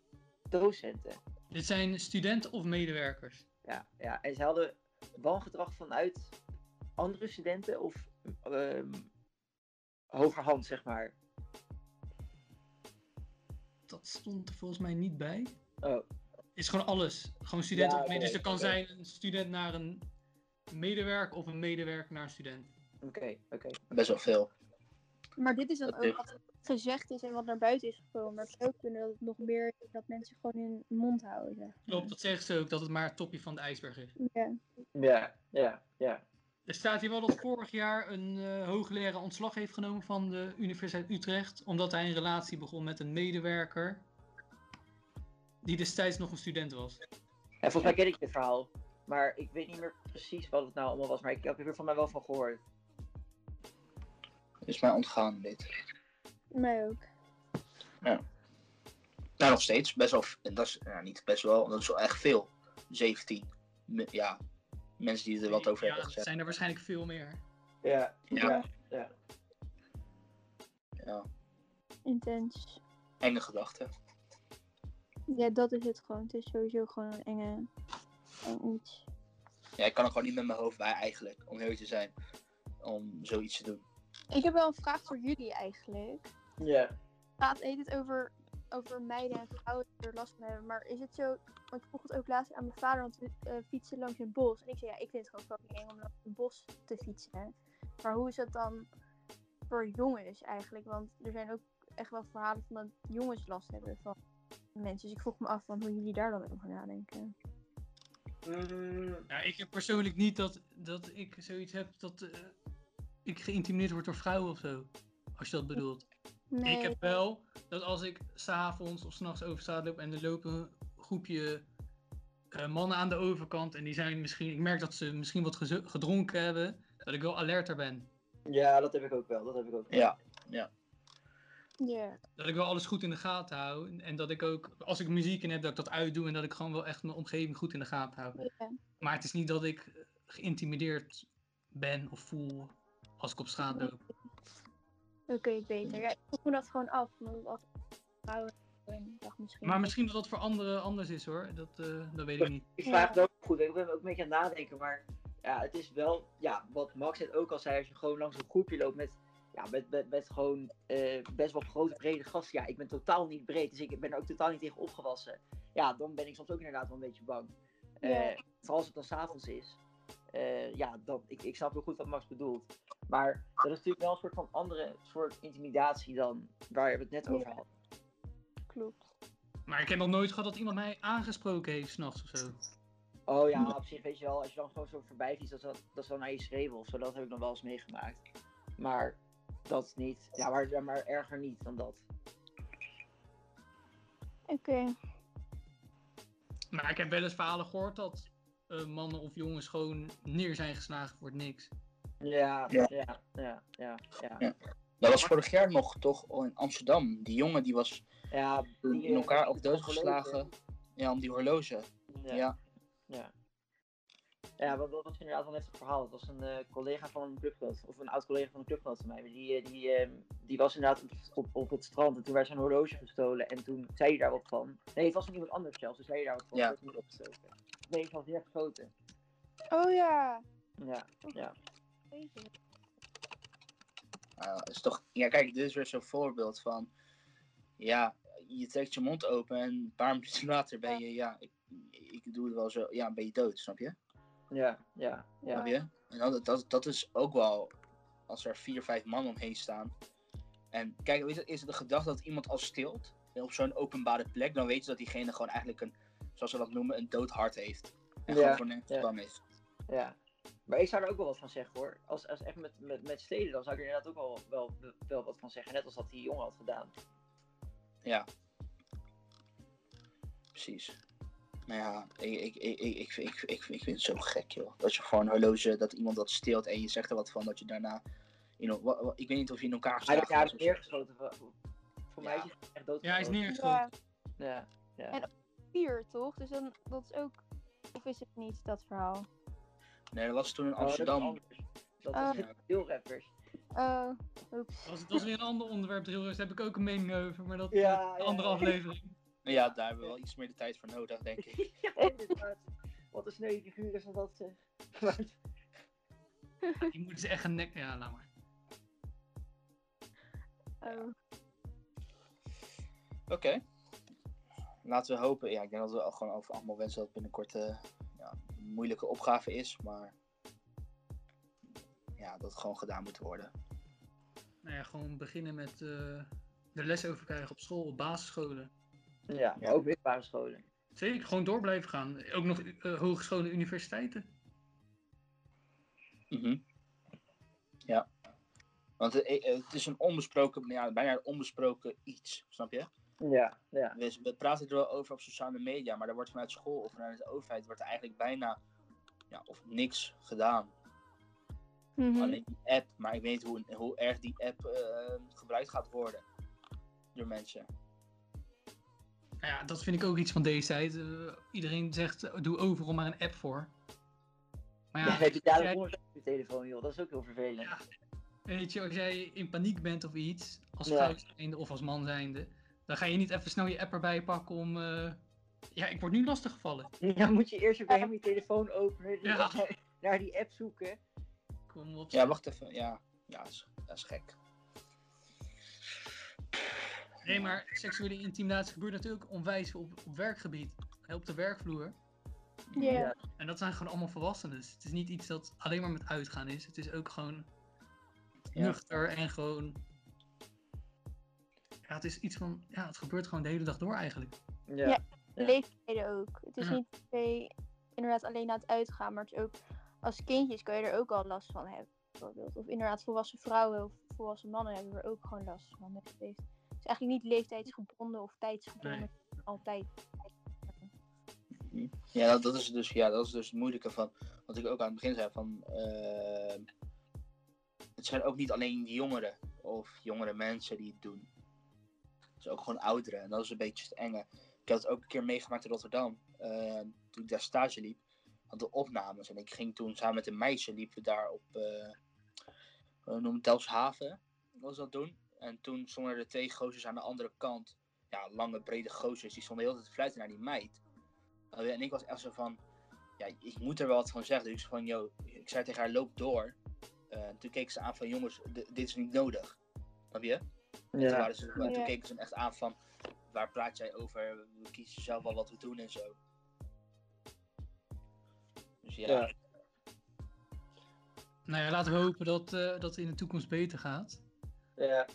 docenten? Dit zijn studenten of medewerkers. Ja, ja. En ze hadden wangedrag vanuit andere studenten of ehm hogerhand, zeg maar. Dat stond er volgens mij niet bij. Oh, Het is gewoon alles. Gewoon studenten Ja, of medewerkers. Dus er kan zijn een student naar een medewerker of een medewerker naar een student. Oké, oké. Best wel veel. Maar dit is dan Dat ook wat gezegd is en wat naar buiten is gekomen. Maar het zou ook kunnen dat het nog meer is dat mensen gewoon hun mond houden. zeg. Klopt, dat zeggen ze ook, dat het maar het topje van de ijsberg is. Ja. Ja, ja, ja. Er staat hier wel dat vorig jaar een eh hoogleraar ontslag heeft genomen van de Universiteit Utrecht. Omdat hij een relatie begon met een medewerker. Die destijds nog een student was. En volgens mij ken ik dit verhaal. Maar ik weet niet meer precies wat het nou allemaal was. Maar ik heb er van mij wel van gehoord. Is mij ontgaan dit. Mij ook. Nou, nog steeds. Best wel. En dat is ja, niet best wel. Dat is wel echt veel. 17. Me- Ja. Mensen die er wat over ja, hebben het gezegd. zijn er waarschijnlijk veel meer. Ja, Ja. ja, ja. Ja. Intens. Enge gedachten. Ja, dat is het gewoon. Het is sowieso gewoon een enge, eng iets. Ja, ik kan er gewoon niet met mijn hoofd bij eigenlijk. Om heel te zijn. Om zoiets te doen. Ik heb wel een vraag voor jullie eigenlijk. Ja. Het gaat heet het over, over meiden en vrouwen die er last van hebben. Maar is het zo, want ik vroeg het ook laatst aan mijn vader, want we eh, fietsen langs een bos. En ik zei, ja, ik vind het gewoon fucking eng om langs een bos te fietsen. Maar hoe is dat dan voor jongens eigenlijk? Want er zijn ook echt wel verhalen van dat jongens last hebben van mensen. Dus ik vroeg me af van hoe jullie daar dan over nadenken. Mm, Ja, ik heb persoonlijk niet dat, dat ik zoiets heb dat eh, ik geïntimideerd word door vrouwen of zo. Als je dat bedoelt. Nee, Ik heb wel dat als ik s'avonds of s'nachts over straat loop en er lopen een groepje eh, mannen aan de overkant en die zijn misschien, ik merk dat ze misschien wat gedronken hebben, dat ik wel alerter ben. ja, dat heb ik ook wel. Dat heb ik ook wel. Ja. ja. Dat ik wel alles goed in de gaten hou en, en dat ik ook, als ik muziek in heb, dat ik dat uitdoe en dat ik gewoon wel echt mijn omgeving goed in de gaten hou. Maar het is niet dat ik geïntimideerd ben of voel als ik op straat loop. Oké, beter. Ja, ik vroeg me dat gewoon af. Vrouwen ik misschien. Maar misschien dat dat voor anderen anders is hoor, dat, eh, dat weet ik niet. Ik vraag het ook goed. Ik ben ook een beetje aan het nadenken. Maar ja, het is wel, ja, wat Max net ook al zei. Als je gewoon langs een groepje loopt met, ja, met, met, met gewoon eh, best wel grote, brede gasten. Ja, ik ben totaal niet breed. Dus ik ben er ook totaal niet tegen opgewassen. Ja, dan ben ik soms ook inderdaad wel een beetje bang. Eh, Ja. Vooral als het dan s'avonds is. Eh, ja, dan, ik, ik snap heel goed wat Max bedoelt. Maar dat is natuurlijk wel een soort van andere soort intimidatie dan waar we het net over Ja. hadden. Klopt. Maar ik heb nog nooit gehad dat iemand mij aangesproken heeft s'nachts of zo. Oh ja, op zich weet je wel, als je dan gewoon zo voorbij fietst, dat, dat, dat is dan naar je schreeuwen of zo, dat heb ik nog wel eens meegemaakt. Maar dat niet, ja, maar, ja, maar erger niet dan dat. Oké. Maar ik heb wel eens verhalen gehoord dat eh, mannen of jongens gewoon neer zijn geslagen voor het niks. Ja, Ja. ja, ja, ja, ja. Ja. Dat was vorig jaar nog toch al in Amsterdam. Die jongen die was Ja, die, in eh, elkaar of doodgeslagen. Ja, om die horloge. Ja, Ja. ja. Dat was inderdaad wel een heftig verhaal. Het was een eh, collega van een clubgenoot, of een oud collega van een clubgenoot van mij. Die, die, eh, die was inderdaad op, op, op het strand en toen werd zijn horloge gestolen en toen zei hij daar wat van. Nee, het was nog iemand anders zelfs, dus zei hij daar wat van. Ja. werd niet opgestoken. Het was direct geschoten. Oh ja. Ja, ja. Uh, is toch, ja, kijk, dit is weer zo'n voorbeeld van. Ja, je trekt je mond open en een paar minuten later ben je, ja, ik, ik doe het wel zo, ja, ben je dood, snap je? Ja, ja, ja. Snap je? En dat, dat, dat is ook wel, als er vier, vijf man omheen staan. En kijk, weet je, is het de gedachte dat iemand al stilt op zo'n openbare plek, dan weet je dat diegene gewoon eigenlijk een, zoals ze dat noemen, een dood hart heeft. En gewoon voor nergens ja. is. Ja, maar ik zou er ook wel wat van zeggen hoor. Als, als echt met, met, met steden, dan zou ik er inderdaad ook wel, wel, wel wat van zeggen. Net als dat die jongen had gedaan. Ja. Precies. Maar ja, ik, ik, ik, ik, ik, ik, ik, vind het zo gek joh. Dat je gewoon een horloge, dat iemand dat steelt en je zegt er wat van, dat je daarna... You ik weet niet of je in elkaar gaat. Hij is neergeschoten. Voor, mij is hij echt dood. Ja, hij is neergeschoten. Ja. ja. Vier, toch? Dus dan, dat is ook... Of is het niet, dat verhaal? Nee, dat was toen in Oh, Amsterdam. anders. Dat Oh. is heel rappers. Oh, oeps. Dat dat is weer een ander onderwerp, drillers. Daar heb ik ook een mening over, maar dat Ja, is een ja, andere ja. aflevering. ja, daar hebben we wel iets meer de tijd voor nodig, denk ik. ja, inderdaad. Wat een sneuwe figuur is dat zeg. Maar- Die moeten ze echt een nek... Ja, laat maar. Oh. Oké. Laten we hopen. Ja, ik denk dat we al gewoon over allemaal wensen dat het binnenkort eh, ja, een moeilijke opgave is, maar ja, dat het gewoon gedaan moet worden. Nou ja, gewoon beginnen met eh, de les over krijgen op school, op basisscholen. Ja, maar ook middelbare scholen. Zeker, gewoon door blijven gaan. Ook nog eh, hogescholen, universiteiten. Mhm. Ja. Want eh, het is een onbesproken, ja, bijna een onbesproken iets, snap je? Ja, ja. Dus we praten er wel over op sociale media, maar er wordt vanuit school of vanuit de overheid wordt er eigenlijk bijna ja, of niks gedaan. Mhm. Alleen die app, maar ik weet niet hoe, hoe erg die app eh, gebruikt gaat worden door mensen. Nou ja, dat vind ik ook iets van deze tijd. Eh, iedereen zegt, doe overal maar een app voor. Maar Ja, ja, heb je daar jij- een op je telefoon, joh. Dat is ook heel vervelend. Ja. weet je, als jij in paniek bent of iets, als Ja. vrouw zijnde of als man zijnde, dan ga je niet even snel je app erbij pakken om... eh, Ja, ik word nu lastiggevallen. Ja, moet je eerst hem je telefoon openen, Ja. naar die app zoeken. Kom op. Ja, wacht even. Ja, ja dat, is, dat is gek. Nee, maar seksuele intimidatie gebeurt natuurlijk onwijs op, op werkgebied. Op de werkvloer. Ja. En dat zijn gewoon allemaal volwassenen. Dus het is niet iets dat alleen maar met uitgaan is. Het is ook gewoon Ja. nuchter en gewoon... Ja, het is iets van... Ja, het gebeurt gewoon de hele dag door eigenlijk. Ja. Ja. Leeftijden ook. Het is Ja. niet inderdaad alleen aan het uitgaan, maar het is ook als kindjes kan je er ook al last van hebben. Bijvoorbeeld. Of inderdaad volwassen vrouwen of volwassen mannen hebben er ook gewoon last van. Het is het is eigenlijk niet leeftijdsgebonden of tijdsgebonden. Nee. Altijd. Ja, dat, dat, is dus, ja, dat is dus het moeilijke van. Wat ik ook aan het begin zei: van. eh, het zijn ook niet alleen jongeren of jongere mensen die het doen. Is ook gewoon ouderen. En dat is een beetje het enge. Ik heb het ook een keer meegemaakt in Rotterdam. eh, toen ik daar stage liep. Hadden opnames. En ik ging toen samen met een meisje. liepen we daar op. eh we noemen het Delfshaven. Was dat doen. En toen stonden er twee gozers aan de andere kant. Ja, lange, brede gozers. Die stonden heel de tijd te fluiten naar die meid. Uh, En ik was echt zo van, ja, ik moet er wel wat van zeggen. Dus ik zei van, ik zei tegen haar, loop door. Uh, en toen keek ze aan van, jongens, dit is niet nodig. Snap je? Toen, Ja. waren ze, en toen Ja. keken ze hem echt aan van, waar praat jij over? We kiezen zelf wel wat we doen en zo. Dus ja, Ja. Nou ja, laten we hopen dat, eh, dat het in de toekomst beter gaat. Ja.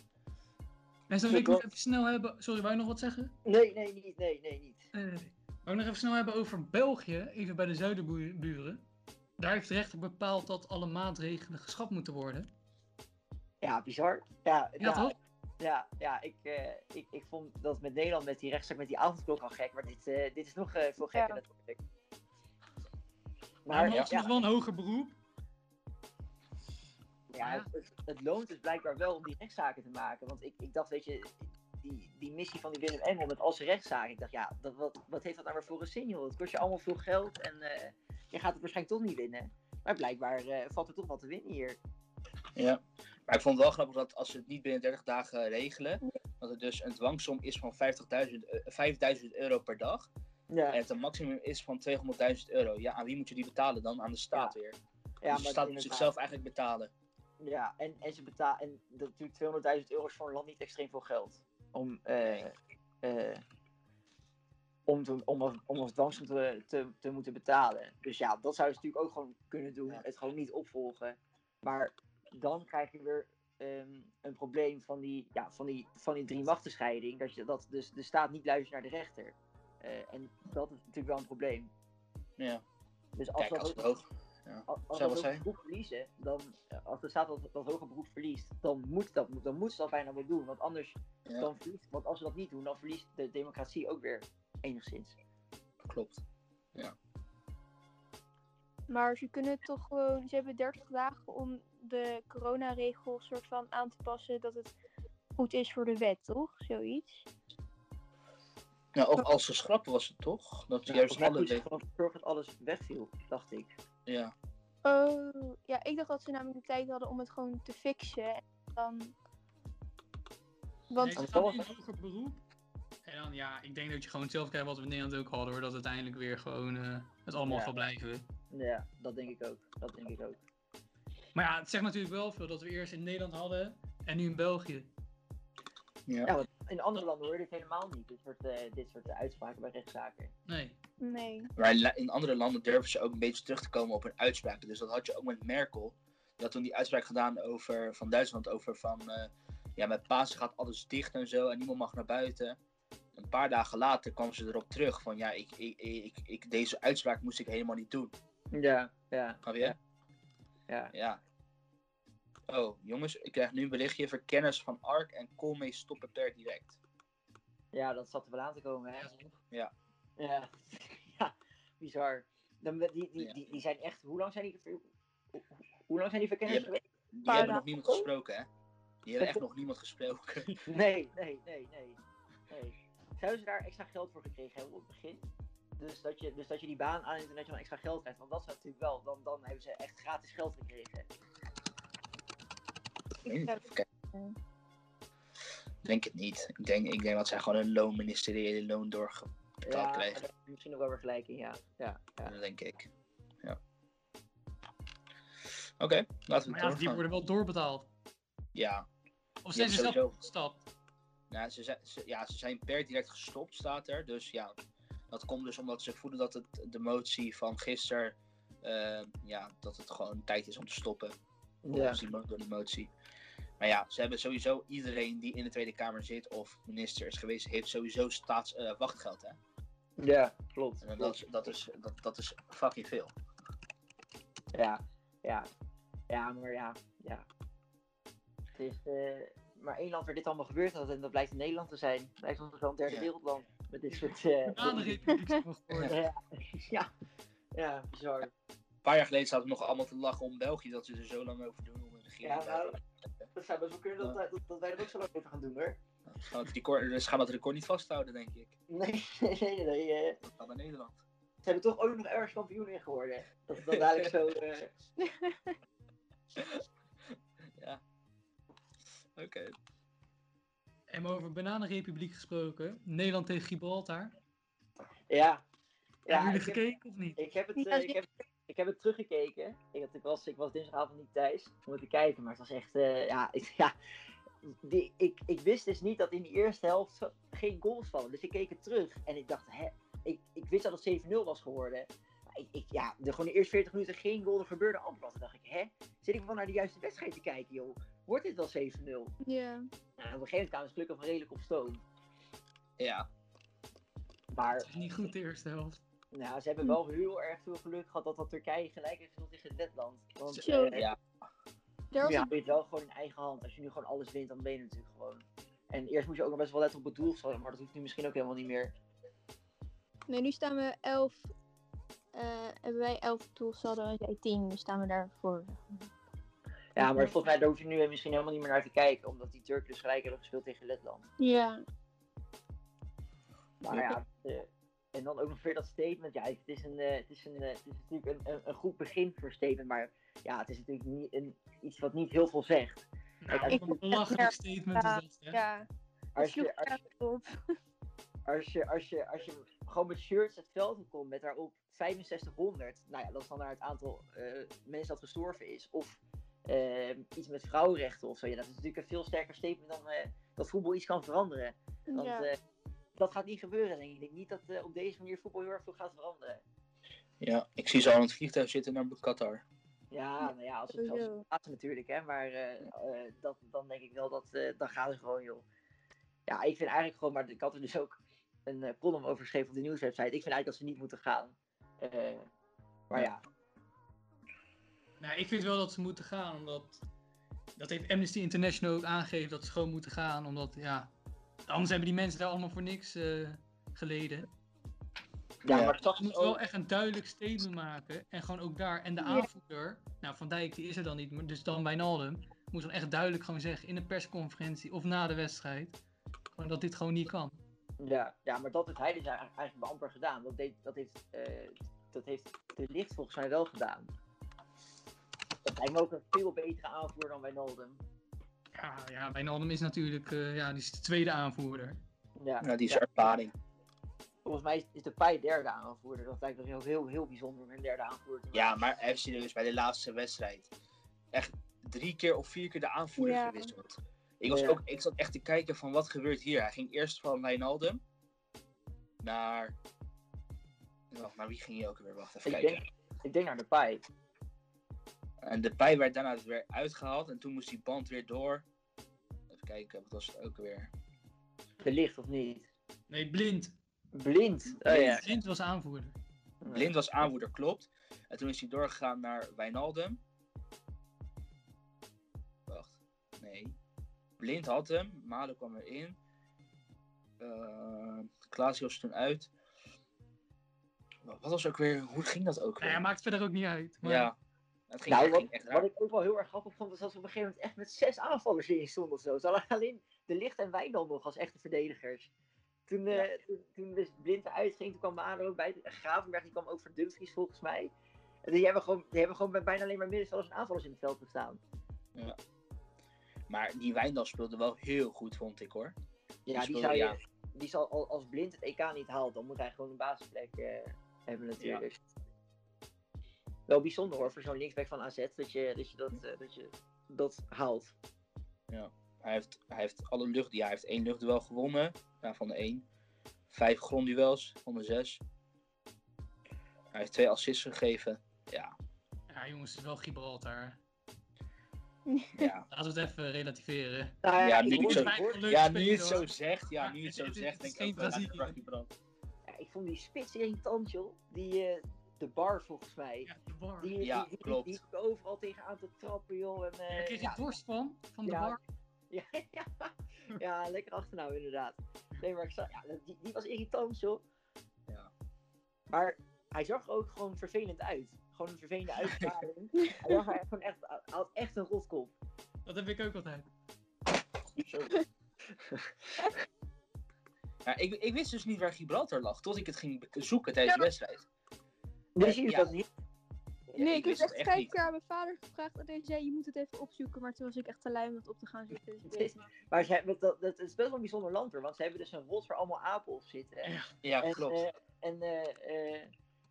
En zo wil ik nog even snel hebben... Sorry, wou je nog wat zeggen? Nee, nee, niet. Nee, nee, niet. Nee. Wou ik nog even snel hebben over België, even bij de zuiderburen. Daar heeft de rechter bepaald dat alle maatregelen geschrapt moeten worden. Ja, bizar. Ja, Ja, toch? Ja, ja ik, eh, ik, ik vond dat met Nederland met die rechtszaak met die avondklok al gek, maar dit, eh, dit is nog eh, veel gekker Ja. natuurlijk. Maar, Maar ja, nog wel een hoger beroep. ja, Ja. Het, het loont dus blijkbaar wel om die rechtszaken te maken. Want ik, ik dacht, weet je, die, die missie van die Willem Engel met al zijn rechtszaken, ik dacht, ja, dat, wat, wat heeft dat nou weer voor een zin, joh? Het kost je allemaal veel geld en eh, je gaat het waarschijnlijk toch niet winnen. Maar blijkbaar eh, valt er toch wat te winnen hier. ja. Maar ik vond het wel grappig dat als ze het niet binnen 30 dagen regelen, dat het dus een dwangsom is van 50.000 eh, 5000 euro per dag. Ja, En het een maximum is van 200.000 euro. Ja, aan wie moet je die betalen dan? Aan de staat weer. ja dus de staat moet zichzelf eigenlijk betalen. Ja, en, en ze betalen. En dat natuurlijk 200.000 euro is voor een land niet extreem veel geld. Om, eh, eh, om, te, om, als, om als dwangsom te, te, te moeten betalen. Dus ja, dat zouden ze natuurlijk ook gewoon kunnen doen. Ja. Het gewoon niet opvolgen. Maar dan krijg je weer ehm, een probleem van die, ja, van die, van die drie machtenscheiding. Dat, je, dat dus de staat niet luistert naar de rechter. Eh, en dat is natuurlijk wel een probleem. Ja. Dus als Kijk, als het hoog. Ja. als, als Zou we wat dat zijn? beroep verliezen, dan, eh, als de staat dat, dat hoger beroep verliest, dan moet, dat, dan moet ze dat bijna wel doen. Want anders, Ja. dan verliest, want als ze dat niet doen, dan verliest de democratie ook weer enigszins. Klopt. Maar ze kunnen toch gewoon, ze hebben 30 dagen om de coronaregels soort van aan te passen dat het goed is voor de wet, toch? Zoiets. Nou, of als ze schrappen was het toch? Dat Ja, juist alle gewoon zorgen dat alles wegviel, dacht ik. Ja. Oh, ja, ik dacht dat ze namelijk de tijd hadden om het gewoon te fixen. En dan... Want Nee, in hoger beroep. En dan, ja, ik denk dat je gewoon hetzelfde krijgt wat we in Nederland ook hadden hoor. Dat uiteindelijk weer gewoon eh, het allemaal Ja. zal blijven. Ja, dat denk ik ook. Dat denk ik ook. Maar ja, het zegt natuurlijk wel veel dat we eerst in Nederland hadden en nu in België. Ja. Ja, want in andere landen hoor je dit helemaal niet. Dit soort, eh, dit soort eh, uitspraken bij rechtszaken. Nee. nee. Maar in andere landen durven ze ook een beetje terug te komen op hun uitspraken. Dus dat had je ook met Merkel. Die had toen die uitspraak gedaan over, van Duitsland over van... eh, ja, met Pasen gaat alles dicht en zo en niemand mag naar buiten. Een paar dagen later kwam ze erop terug van... Ja, ik, ik, ik, ik, deze uitspraak moest ik helemaal niet doen. Ja, ja. Snap je? Ja. Ja. Oh, jongens, ik krijg nu een berichtje. Verkenners van ARK en Colmee stoppen per direct. Ja, dat zat er wel aan te komen, hè? Ja? Ja, ja bizar. Dan, die, die, Ja. die, die zijn echt, hoe lang zijn die, hoe, hoe- lang zijn die verkenners Die geweest? Die hebben nog niemand gesproken, hè? Die hebben echt nog niemand gesproken. Nee, nee, nee, nee, nee. Zouden ze daar extra geld voor gekregen hebben op het begin? Dus dat je, dus dat je die baan aanneemt en dat je dan extra geld krijgt. Want dat is natuurlijk wel, dan, dan hebben ze echt gratis geld gekregen. Ik denk het niet. Ik denk, ik denk dat zij gewoon een loon, ministeriële loon doorgebetaald Ja, krijgen. misschien ook wel weer gelijk in, ja. ja, ja. Dat denk ik. Ja. Oké, laten we Maar ja, die worden wel doorbetaald. Ja, Of zijn ze zelf sowieso. gestapt? Nou, ze, zijn- ze- ja, ze zijn per direct gestopt, staat er. Dus ja, dat komt dus omdat ze voelen dat het, de motie van gisteren, eh, ja, dat het gewoon tijd is om te stoppen. ja. Door die motie. Maar ja, ze hebben sowieso iedereen die in de Tweede Kamer zit of minister is geweest, heeft sowieso staats eh, wachtgeld. Hè? Ja, klopt. En dat, klopt. dat, is, dat, dat is fucking veel. Ja, ja. Ja, maar ja, ja. Het is eh, maar één land waar dit allemaal gebeurd had en dat blijkt in Nederland te zijn. Lijkt ons wel een derde Ja. wereldland met dit soort... eh, zijn geworden. ja, ja, ja, bizar. Een paar jaar geleden zaten we nog allemaal te lachen om België, dat ze er zo lang over doen om een regering Ja, te nou, dat zou best wel kunnen dat, wij- dat, dat wij er ook zo lang over gaan doen hoor. Ze gaan het record, dus gaan dat record niet vasthouden, denk ik. Nee, nee, nee. nee eh, Dat gaat naar Nederland. ze hebben toch ook nog ergens kampioen in geworden. Dat is dan dadelijk zo... eh, Ja. Oké. En maar over bananenrepubliek gesproken. Nederland tegen Gibraltar. ja. Hebben Ja, jullie ik heb, gekeken of niet? ik heb het, eh, ik heb, ik heb het teruggekeken. Ik, had, ik, was, ik was dinsdagavond niet thuis om het te kijken, maar het was echt... eh, ja, ik, ja die, ik, ik wist dus niet dat in die eerste helft geen goals vallen. Dus ik keek het terug en ik dacht, hè, ik, ik wist dat het 7-0 was geworden. Maar ik, ik, ja, de, gewoon de eerste 40 minuten geen goal, er gebeurde amper wat. Toen dacht ik, hè, zit ik wel naar de juiste wedstrijd te kijken, joh? Wordt dit wel 7-0? Ja. Nou, op een gegeven moment kwamen ze gelukkig wel redelijk op stoom. Ja. Maar Het is niet goed de eerste helft. nou, ze hebben wel heel erg veel geluk gehad dat dat Turkije gelijk heeft gespeeld tegen Letland. Want eh, Ja. Daar was nu je het wel gewoon in eigen hand. Als je nu gewoon alles wint, dan ben je natuurlijk gewoon. En eerst moest je ook nog best wel letten op het maar dat hoeft nu misschien ook helemaal niet meer. Nee, nu staan we 11. eh hebben wij 11 doelsaldo en jij 10. Dus staan we daarvoor. Ja, maar volgens mij daar hoef je nu misschien helemaal niet meer naar te kijken, omdat die Turken dus gelijk hebben gespeeld tegen Letland. Ja. Maar ja, eh, en dan ook nog weer dat statement. Ja, het is, een, eh, het is, een, eh, het is natuurlijk een, een, een goed begin voor statement, maar ja, het is natuurlijk niet een, iets wat niet heel veel zegt. Nou, een belachelijk statement is dat, hè? Ja. Als je, als, je, als je, als je gewoon met shirts het veld komt met daarop 6500, nou ja, dat is dan naar het aantal eh, mensen dat gestorven is, of iets met vrouwenrechten of zo, ja, dat is natuurlijk een veel sterker statement dan eh, dat voetbal iets kan veranderen. Want Ja. eh, dat gaat niet gebeuren, denk ik. Ik denk niet dat eh, op deze manier voetbal heel erg veel gaat veranderen. ja, ik zie ze al in het vliegtuig zitten naar Qatar. Ja, nou ja, als het het plaatsen natuurlijk, hè. Maar eh, eh, dat, dan denk ik wel dat, eh dan gaat het gewoon, joh. Ja, ik vind eigenlijk gewoon, maar ik had er dus ook een column over geschreven op de nieuwswebsite. Ik vind eigenlijk dat ze niet moeten gaan. Maar ja, Nou, ik vind wel dat ze moeten gaan, omdat... Dat heeft Amnesty International ook aangegeven dat ze gewoon moeten gaan, omdat, ja... Anders hebben die mensen daar allemaal voor niks eh, geleden. ja, Ja. maar ik zag Ze het moeten wel echt een duidelijk statement maken. En gewoon ook daar. En de Ja. aanvoerder, nou Van Dijk die is er dan niet, maar dus dan Wijnaldum, moet dan echt duidelijk gewoon zeggen in een persconferentie of na de wedstrijd. Gewoon dat dit gewoon niet kan. Ja, ja, maar dat heeft hij dus eigenlijk amper gedaan. Dat, deed, dat, heeft, eh, dat heeft de licht volgens mij wel gedaan. Lijkt me ook een veel betere aanvoerder dan Wijnaldum. Ja, ja Wijnaldum is natuurlijk eh, ja, die is de tweede aanvoerder. Ja, Ja, die is ja. ervaring. Volgens mij is- de Pai derde aanvoerder. Dat lijkt me heel, heel, heel bijzonder om een derde aanvoerder te Ja, maar even serieus, bij de laatste wedstrijd. Echt drie keer of vier keer de aanvoerder Ja. gewisseld. Ik, was Ja. ook, ik zat echt te kijken van wat gebeurt hier. Hij ging eerst van Wijnaldum naar... Wacht, naar wie ging hij ook weer? Wacht, even Ik kijken. denk, ik denk naar de Pai. En de pij werd daarna weer uitgehaald en toen moest die band weer door. Even kijken, wat was het ook weer? De licht of niet? Nee, blind. Blind. Oh ja. Blind was aanvoerder. Blind was aanvoerder, klopt. En toen is hij doorgegaan naar Wijnaldum. Wacht, nee. Blind had hem, Malen kwam erin. Uh, Klaas was toen uit. Wat was ook weer, hoe ging dat ook Nou weer? ja, maakt verder ook niet uit. Maar Ja, ging, Nou, wat, ging echt wat ik ook wel heel erg grappig vond, was dat ze op een gegeven moment echt met zes aanvallers in stonden of zo. Ze hadden alleen de Licht en Wijndal nog als echte verdedigers. Toen, eh, Ja. toen, toen dus Blind eruit ging, toen kwam Maro ook bij. Gravenberg die kwam ook voor Dumfries volgens mij. En die hebben gewoon, die hebben gewoon bij bijna alleen maar middenvelders en aanvallers in het veld gestaan. Maar die Wijndal speelde wel heel goed, vond ik hoor. Ja, die, zou je, ja. die zal al- als Blind het EK niet haalt, dan moet hij gewoon een basisplek eh, hebben natuurlijk. Wel bijzonder hoor, voor zo'n linksback van AZ, dat je dat, je dat, eh, dat, je dat haalt. Hij heeft, hij heeft alle lucht, ja, hij heeft één luchtduel gewonnen. Ja, van de één. Vijf grondduels van de zes. Hij heeft twee assists gegeven. Ja, ja, jongens, het is wel Gibraltar. ja. Laten we het even relativeren. Nou Ja, nu zo- ja het zo zegt, ja, Ja, nu het zo zegt, denk ik geen ook ja, Brazilië. Brazilië brand. Ja, ik vond die spits irritant, joh. Die, eh, de bar volgens mij. Ja, de bar. Die, Ja, die, die, klopt. Die, die overal tegenaan te trappen, joh. En, eh, Daar kreeg je ja, dorst van, van de Ja. bar. ja, ja, ja, lekker achternaam inderdaad. Nee, maar ik zag, ja, die, die was irritant, joh. Ja. Maar hij zag er ook gewoon vervelend uit. Gewoon een vervelende uitstraling. hij zag er echt gewoon echt, hij had echt een rotkop. Dat heb ik ook altijd. Zo. Ja, ik, ik wist dus niet waar Gibraltar lag, tot ik het ging zoeken tijdens de wedstrijd. Dus je ja. dat niet. Ja, nee, ik wist heb echt vijf keer aan mijn vader gevraagd en hij zei je moet het even opzoeken, maar toen was ik echt te lui om het op te gaan zoeken. Dus ik weet het niet. Maar ze hebben, dat, dat is best wel een bijzonder land hoor. Want ze hebben dus een rot waar allemaal apen op zitten. Ja. Ja, En, klopt. eh, en eh, eh,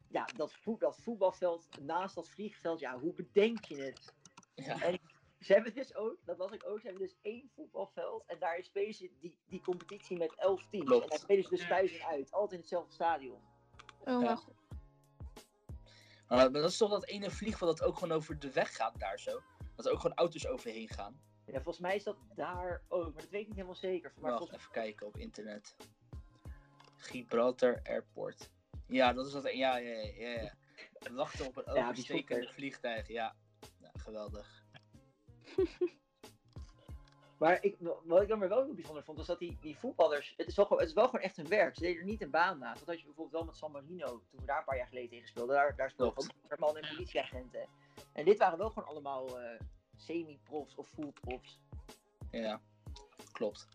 ja, dat, voet, dat voetbalveld naast dat vliegveld, ja, hoe bedenk je het? ja. En ze hebben dus ook, dat las ik ook, ze hebben dus één voetbalveld en daar spelen ze die, die competitie met elf teams. Klopt. En daar spelen ze dus thuis en uit, altijd in hetzelfde stadion. Oh Ja. Maar dat is toch dat ene vliegveld dat ook gewoon over de weg gaat daar zo? Dat er ook gewoon auto's overheen gaan? Ja, volgens mij is dat daar ook, maar dat weet ik niet helemaal zeker. Maar Wacht, volgens even kijken op internet. Gibraltar Airport. Ja, dat is dat. Ja, ja, ja. ja, ja. Wachten op een overstekende vliegtuig. Ja. ja, geweldig. Maar ik, wat ik dan weer wel heel bijzonder vond, was dat die, die voetballers, het is, wel, gewoon- het is wel gewoon echt hun werk. Ze deden er niet een baan naast. Dat had je bijvoorbeeld wel met San Marino, toen we daar een paar jaar geleden tegen speelden. Daar, daar speelden ook man en politieagenten. En dit waren wel gewoon allemaal eh, semi-profs of full-profs. Ja, klopt.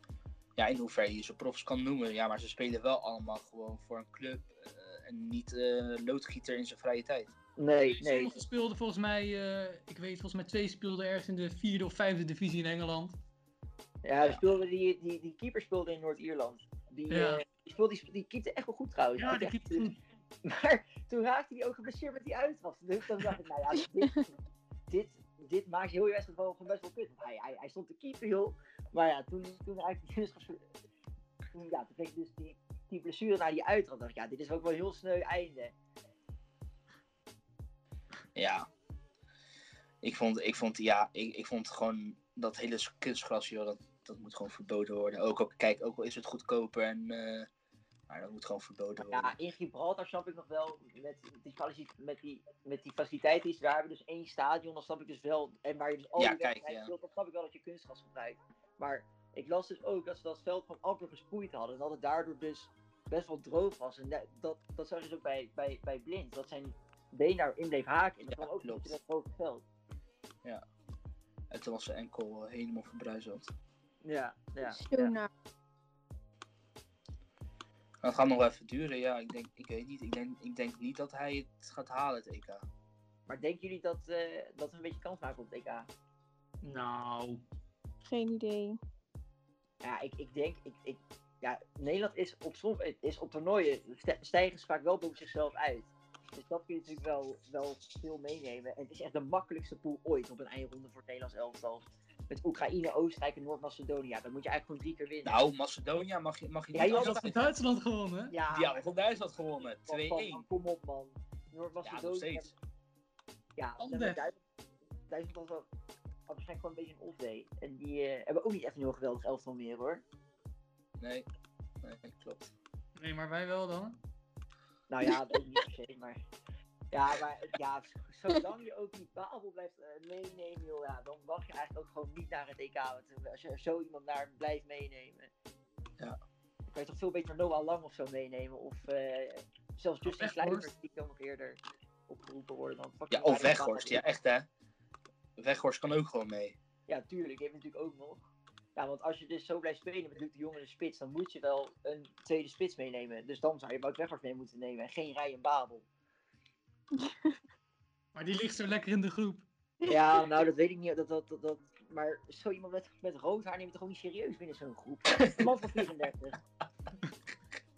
Ja, in hoeverre je ze profs kan noemen. Ja, maar ze spelen wel allemaal gewoon voor een club. eh, en niet eh, loodgieter in zijn vrije tijd. Nee, nee. Sommigen speelden volgens mij, eh, ik weet volgens mij twee speelden ergens in de vierde of vijfde divisie in Engeland. Ja, Ja. Speelde die, die, die keeper speelde in Noord-Ierland. Die, Ja. eh, die, speelde, die, die keepte echt wel goed trouwens. Ja, die keepte goed. Maar toen raakte hij ook geblesseerd met die uitwas. Dus dan dacht ik, nou ja, dit, dit, dit maakt heel je wedstrijd wel gewoon best wel kut. Hij, hij, hij stond te keeper, joh. Maar ja, toen, toen raakte hij dus toen, ja, toen kreeg hij dus die, die blessure naar die uitwas. dacht ik, ja, dit is ook wel een heel sneu einde. Ja. Ik vond, ik vond, ja, ik, ik vond gewoon dat hele kunstgras, joh, dat, dat moet gewoon verboden worden. Ook, al kijk, ook al is het goedkoper en, eh, maar dat moet gewoon verboden worden. Ja, in Gibraltar snap ik nog wel, met die, met die, met die faciliteiten die daar hebben, dus één stadion, dan snap ik dus wel, en waar je dus al Ja, die kijk, ja. dan snap ik wel dat je kunstgras gebruikt. Maar ik las dus ook dat ze dat veld gewoon amper gespoeid hadden, en dat het daardoor dus best wel droog was. En dat, dat, dat zag je dus ook bij, bij, bij Blind, dat zijn been daarin bleef haken, en dat Ja, kwam ook klopt. in dat droge veld. En toen was ze enkel eh, helemaal verbruizeld. Ja, ja. Zo ja. naar. Dat gaat nog wel even duren, ja. Ik denk, ik weet niet. Ik denk, ik denk niet dat hij het gaat halen, het EK. Maar denken jullie dat, eh, dat we een beetje kans maken op het EK? Nou, Geen idee. Ja, ik, ik denk, ik, ik, ja, Nederland is op, is op toernooien, stijgen ze vaak wel boven zichzelf uit. Dus dat kun je natuurlijk wel, wel veel meenemen. En het is echt de makkelijkste pool ooit op een eindronde voor het Nederlands elftal. Met Oekraïne, Oostenrijk en Noord-Macedonië. Ja, dan moet je eigenlijk gewoon drie keer winnen. Nou, Macedonië mag je, mag je Ja, niet joh, had van Duitsland gewonnen. hè? ja, Die hebben van Duitsland gewonnen. 2-1. man, man, kom op man. Ja, nog Noord-Macedonië. steeds. Ja, Duitsland, Duitsland was wel had waarschijnlijk gewoon een beetje een off-day. En die eh, hebben ook niet echt een heel geweldig elftal meer hoor. Nee. Nee, klopt. Nee, maar wij wel dan. Nou ja, dat ik niet per se, maar... Ja, maar ja, zolang je ook die Babel blijft eh, meenemen, joh, ja, dan mag je eigenlijk ook gewoon niet naar het EK. Want eh, als je er zo iemand naar blijft meenemen, Ja. dan kan je toch veel beter Noah Lang of zo meenemen. Of eh, zelfs Justin. Kluivert, die kan nog eerder opgeroepen worden. Dan Ja, of Weghorst. Ja, echt hè. Weghorst kan ook gewoon mee. Ja, tuurlijk, die heeft natuurlijk ook nog. Ja, want als je dus zo blijft spelen met Luc de Jong in de spits, dan moet je wel een tweede spits meenemen. Dus dan zou je Wout Weghorst mee moeten nemen en geen Ryan Babel. Maar die ligt zo lekker in de groep. Ja, nou dat weet ik niet. Dat, dat, dat, dat- maar zo iemand met, met rood haar neemt het gewoon niet serieus binnen zo'n groep. Een man van 34.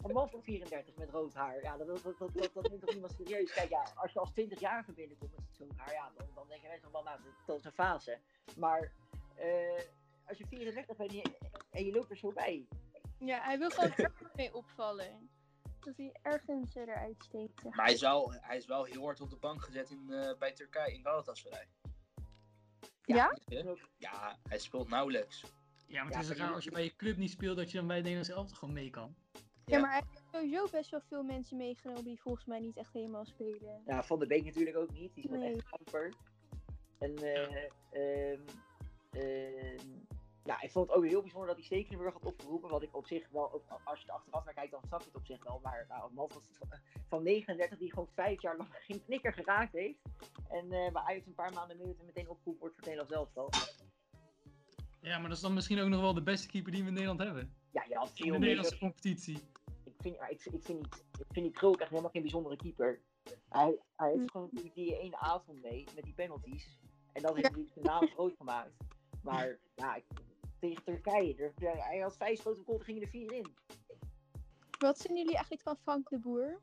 Een man van 34 met rood haar. Ja, dat, dat, dat, dat, dat, neemt toch niemand serieus. Kijk, ja, als je als 20-jarige binnenkomt met zo'n haar, ja, dan, dan denken mensen wel, nou, dat, dat is een fase. Maar eh, als je 34 bent en je, en je loopt er zo bij. Ja, hij wil gewoon ergens mee opvallen. Dat hij ergens eruit steekt. zeg. Maar hij is wel, hij is wel heel hard op de bank gezet in, eh, bij Turkije in Galatasaray. Ja? Je? Ja, hij speelt nauwelijks. Ja, maar Ja, het is raar als je bij je club niet speelt, dat je dan bij het Nederlands elftal gewoon mee kan. Ja, maar hij heeft sowieso best wel veel mensen meegenomen die volgens mij niet echt helemaal spelen. Ja, Van der Beek natuurlijk ook niet. Die speelt Nee. echt amper. En eh, ehm, ehm, ja, ik vond het ook heel bijzonder dat hij Stekelenburg had opgeroepen. Wat ik op zich wel, ook als je er achteraf naar kijkt, dan snap je het op zich wel. Maar nou, een man van, van 39 die gewoon vijf jaar lang geen knikker geraakt heeft. En eh maar Ajax een paar maanden mee en meteen opgeroepen wordt voor het Nederlands elftal. Ja, maar dat is dan misschien ook nog wel de beste keeper die we in Nederland hebben. Ja, je had In de veel. Nederlandse competitie. Ik vind, ja, ik, ik vind, niet, ik vind die Krul echt helemaal geen bijzondere keeper. Hij, hij heeft gewoon die, die ene avond mee met die penalties. En dat heeft natuurlijk zijn naam groot gemaakt. Maar ja, ik- tegen Turkije, er, er- hij had vijf goals, er gingen er vier in. Wat vinden jullie eigenlijk van Frank de Boer?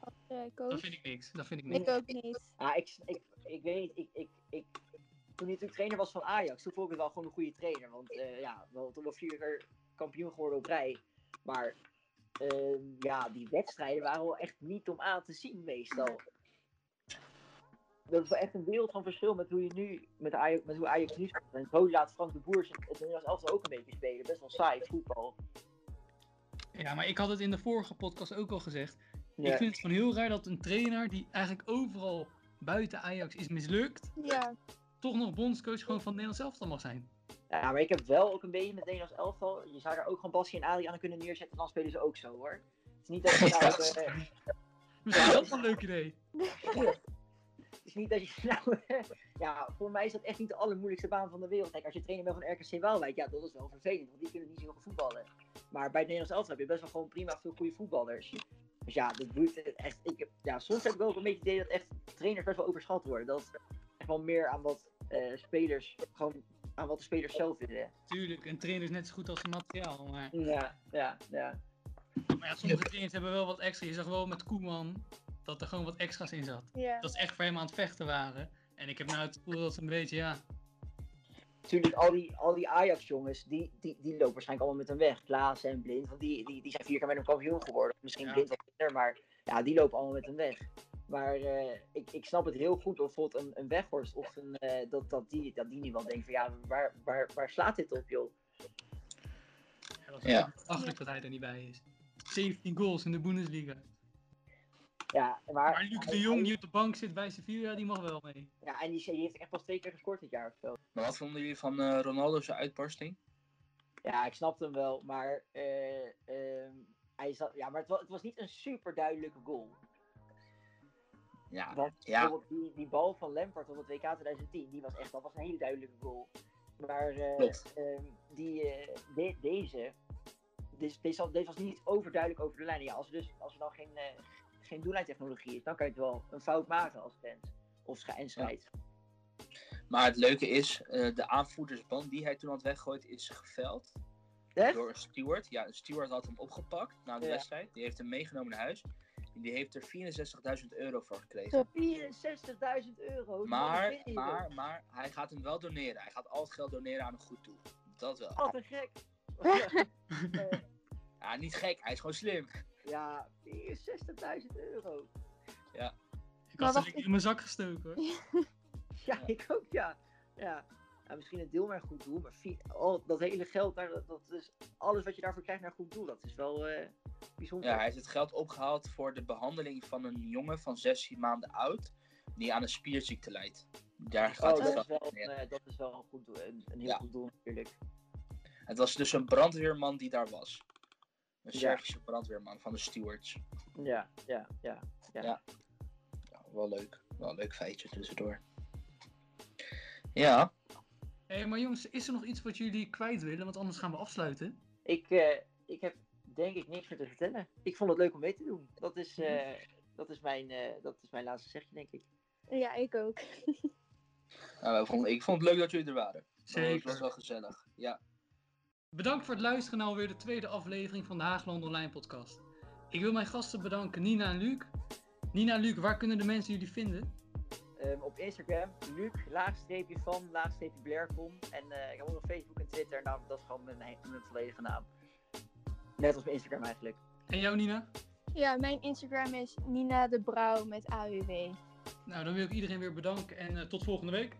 Als eh, coach? Dat vind ik niks. Dat vind ik Ik niks. ook niet. Ja, ik, ik, ik weet niet, ik, ik, ik, toen hij natuurlijk trainer was van Ajax, toen vond ik het wel gewoon een goede trainer. Want eh, ja, wel, toch wel vier keer kampioen geworden op rij. Maar ehm, ja, die wedstrijden waren wel echt niet om aan te zien meestal. Dat is wel echt een wereld van verschil met hoe je nu, met, Ajax, met hoe Ajax nu speelt. En zo laat Frank de Boer het Nederlands elftal ook een beetje spelen. Best wel saai voetbal. Ja, maar ik had het in de vorige podcast ook al gezegd. Ja. Ik vind het gewoon heel raar dat een trainer die eigenlijk overal buiten Ajax is mislukt, Ja, toch nog bondscoach gewoon van het Nederlands elftal mag zijn. Ja, maar ik heb wel ook een beetje met het Nederlands elftal. Je zou daar ook gewoon Basje en Adriaan kunnen neerzetten, dan spelen ze ook zo hoor. Het is niet dat je nou, eh, Misschien is dat wel een leuk idee. Het is niet dat je nou. ja, voor mij is dat echt niet de allermoeilijkste baan van de wereld. Kijk, als je trainer bent van RKC Waalwijk, ja, dat is wel vervelend, want die kunnen niet zo goed voetballen. Maar bij het Nederlands elftal heb je best wel gewoon prima veel goede voetballers. Dus ja, dat boeit echt. Ik, ja, soms heb ik wel een beetje het idee dat echt trainers best wel overschat worden. Dat echt wel meer aan wat eh, spelers, gewoon aan wat de spelers zelf willen. Tuurlijk, een trainer is net zo goed als materiaal. Maar, Ja, ja, ja. maar ja, sommige trainers hebben wel wat extra. Je zag wel met Koeman dat er gewoon wat extra's in zat. Dat ze echt voor hem aan het vechten waren. En ik heb nou het gevoel dat ze een beetje, ja, Natuurlijk, al die, al die Ajax-jongens, die, die, die lopen waarschijnlijk allemaal met hem weg. Klaas en Blind, want die, die, die zijn vier keer met een kampioen geworden. Misschien Ja. Blind wat minder, maar ja, die lopen allemaal met hem weg. Maar eh, ik, ik snap het heel goed, of bijvoorbeeld een, een Weghorst of een, eh, dat, dat, die, dat die nu wel denkt van ja, waar, waar, waar slaat dit op joh? ja dat is ja. achterlijk dat hij er niet bij is. 17 goals in de Bundesliga. Ja, maar, Maar Luc de Jong die op de bank zit bij Sevilla, die mag wel mee. Ja, en die, die heeft echt pas twee keer gescoord dit jaar of zo. Maar wat vonden jullie van eh, Ronaldo's uitbarsting? Ja, ik snapte hem wel, maar, eh, ehm, hij zat, ja, maar het, was, het was niet een super duidelijke goal. Ja, Want ja. die, die bal van Lampard op het WK 2010, die was echt dat was een hele duidelijke goal. Maar eh, ehm, die, eh, de- deze, deze, deze, was- deze was niet overduidelijk over de lijn. Ja, als, dus, als er dan geen, eh, geen doellijntechnologie is, dan kan je het wel een fout maken als fans. Of en. Maar het leuke is, eh, de aanvoerdersband die hij toen had weggegooid is geveld Echt? door een steward. Ja, een steward had hem opgepakt na de Ja. wedstrijd. Die heeft hem meegenomen naar huis. En die heeft er 64.000 euro voor gekregen. Zo. 64.000 euro. Maar, maar, maar hij gaat hem wel doneren. Hij gaat al het geld doneren aan een goed doel. Dat wel. Wat een gek. Ja, niet gek. Hij is gewoon slim. Ja, 64.000 euro. Ik Maar had lekker in mijn zak gestoken hoor. Ja, ik ook, ja. Ja, ja misschien een deel naar een goed doel, maar vier, al dat hele geld, daar, dat, dat is alles wat je daarvoor krijgt naar een goed doel. Dat is wel eh, bijzonder. Ja, hij heeft het geld opgehaald voor de behandeling van een jongen van 16 maanden oud. Die aan een spierziekte lijdt. Daar oh, gaat het dat, is wel, eh, dat is wel een goed doel. Een, een heel Ja. goed doel natuurlijk. Het was dus een brandweerman die daar was. Een Ja. Servische brandweerman van de stewards. Ja, ja, ja. ja. Ja. Wel leuk. Wel een leuk feitje tussendoor. Ja, Hé, maar jongens, is er nog iets wat jullie kwijt willen? Want anders gaan we afsluiten. Ik, eh, ik heb denk ik niks meer te vertellen. Ik vond het leuk om mee te doen. Dat is, eh, dat is, mijn, eh, dat is mijn laatste zegje, denk ik. Ja, ik ook. nou, ik vond- ik vond het leuk dat jullie er waren. Het Zeker. was wel gezellig. Ja. Bedankt voor het luisteren naar alweer de tweede aflevering van de Haagland Online podcast. Ik wil mijn gasten bedanken, Nina en Luc. Nina en Luc, waar kunnen de mensen jullie vinden? Ehm, op Instagram, Luc, laagstreepje van, laagstreepje Blaircom. En eh, ik heb ook nog Facebook en Twitter. Nou, dat is gewoon mijn volledige naam. Net als mijn Instagram eigenlijk. En jou, Nina? Ja, mijn Instagram is Nina de Brouw met AUW. Nou, dan wil ik iedereen weer bedanken en eh, tot volgende week.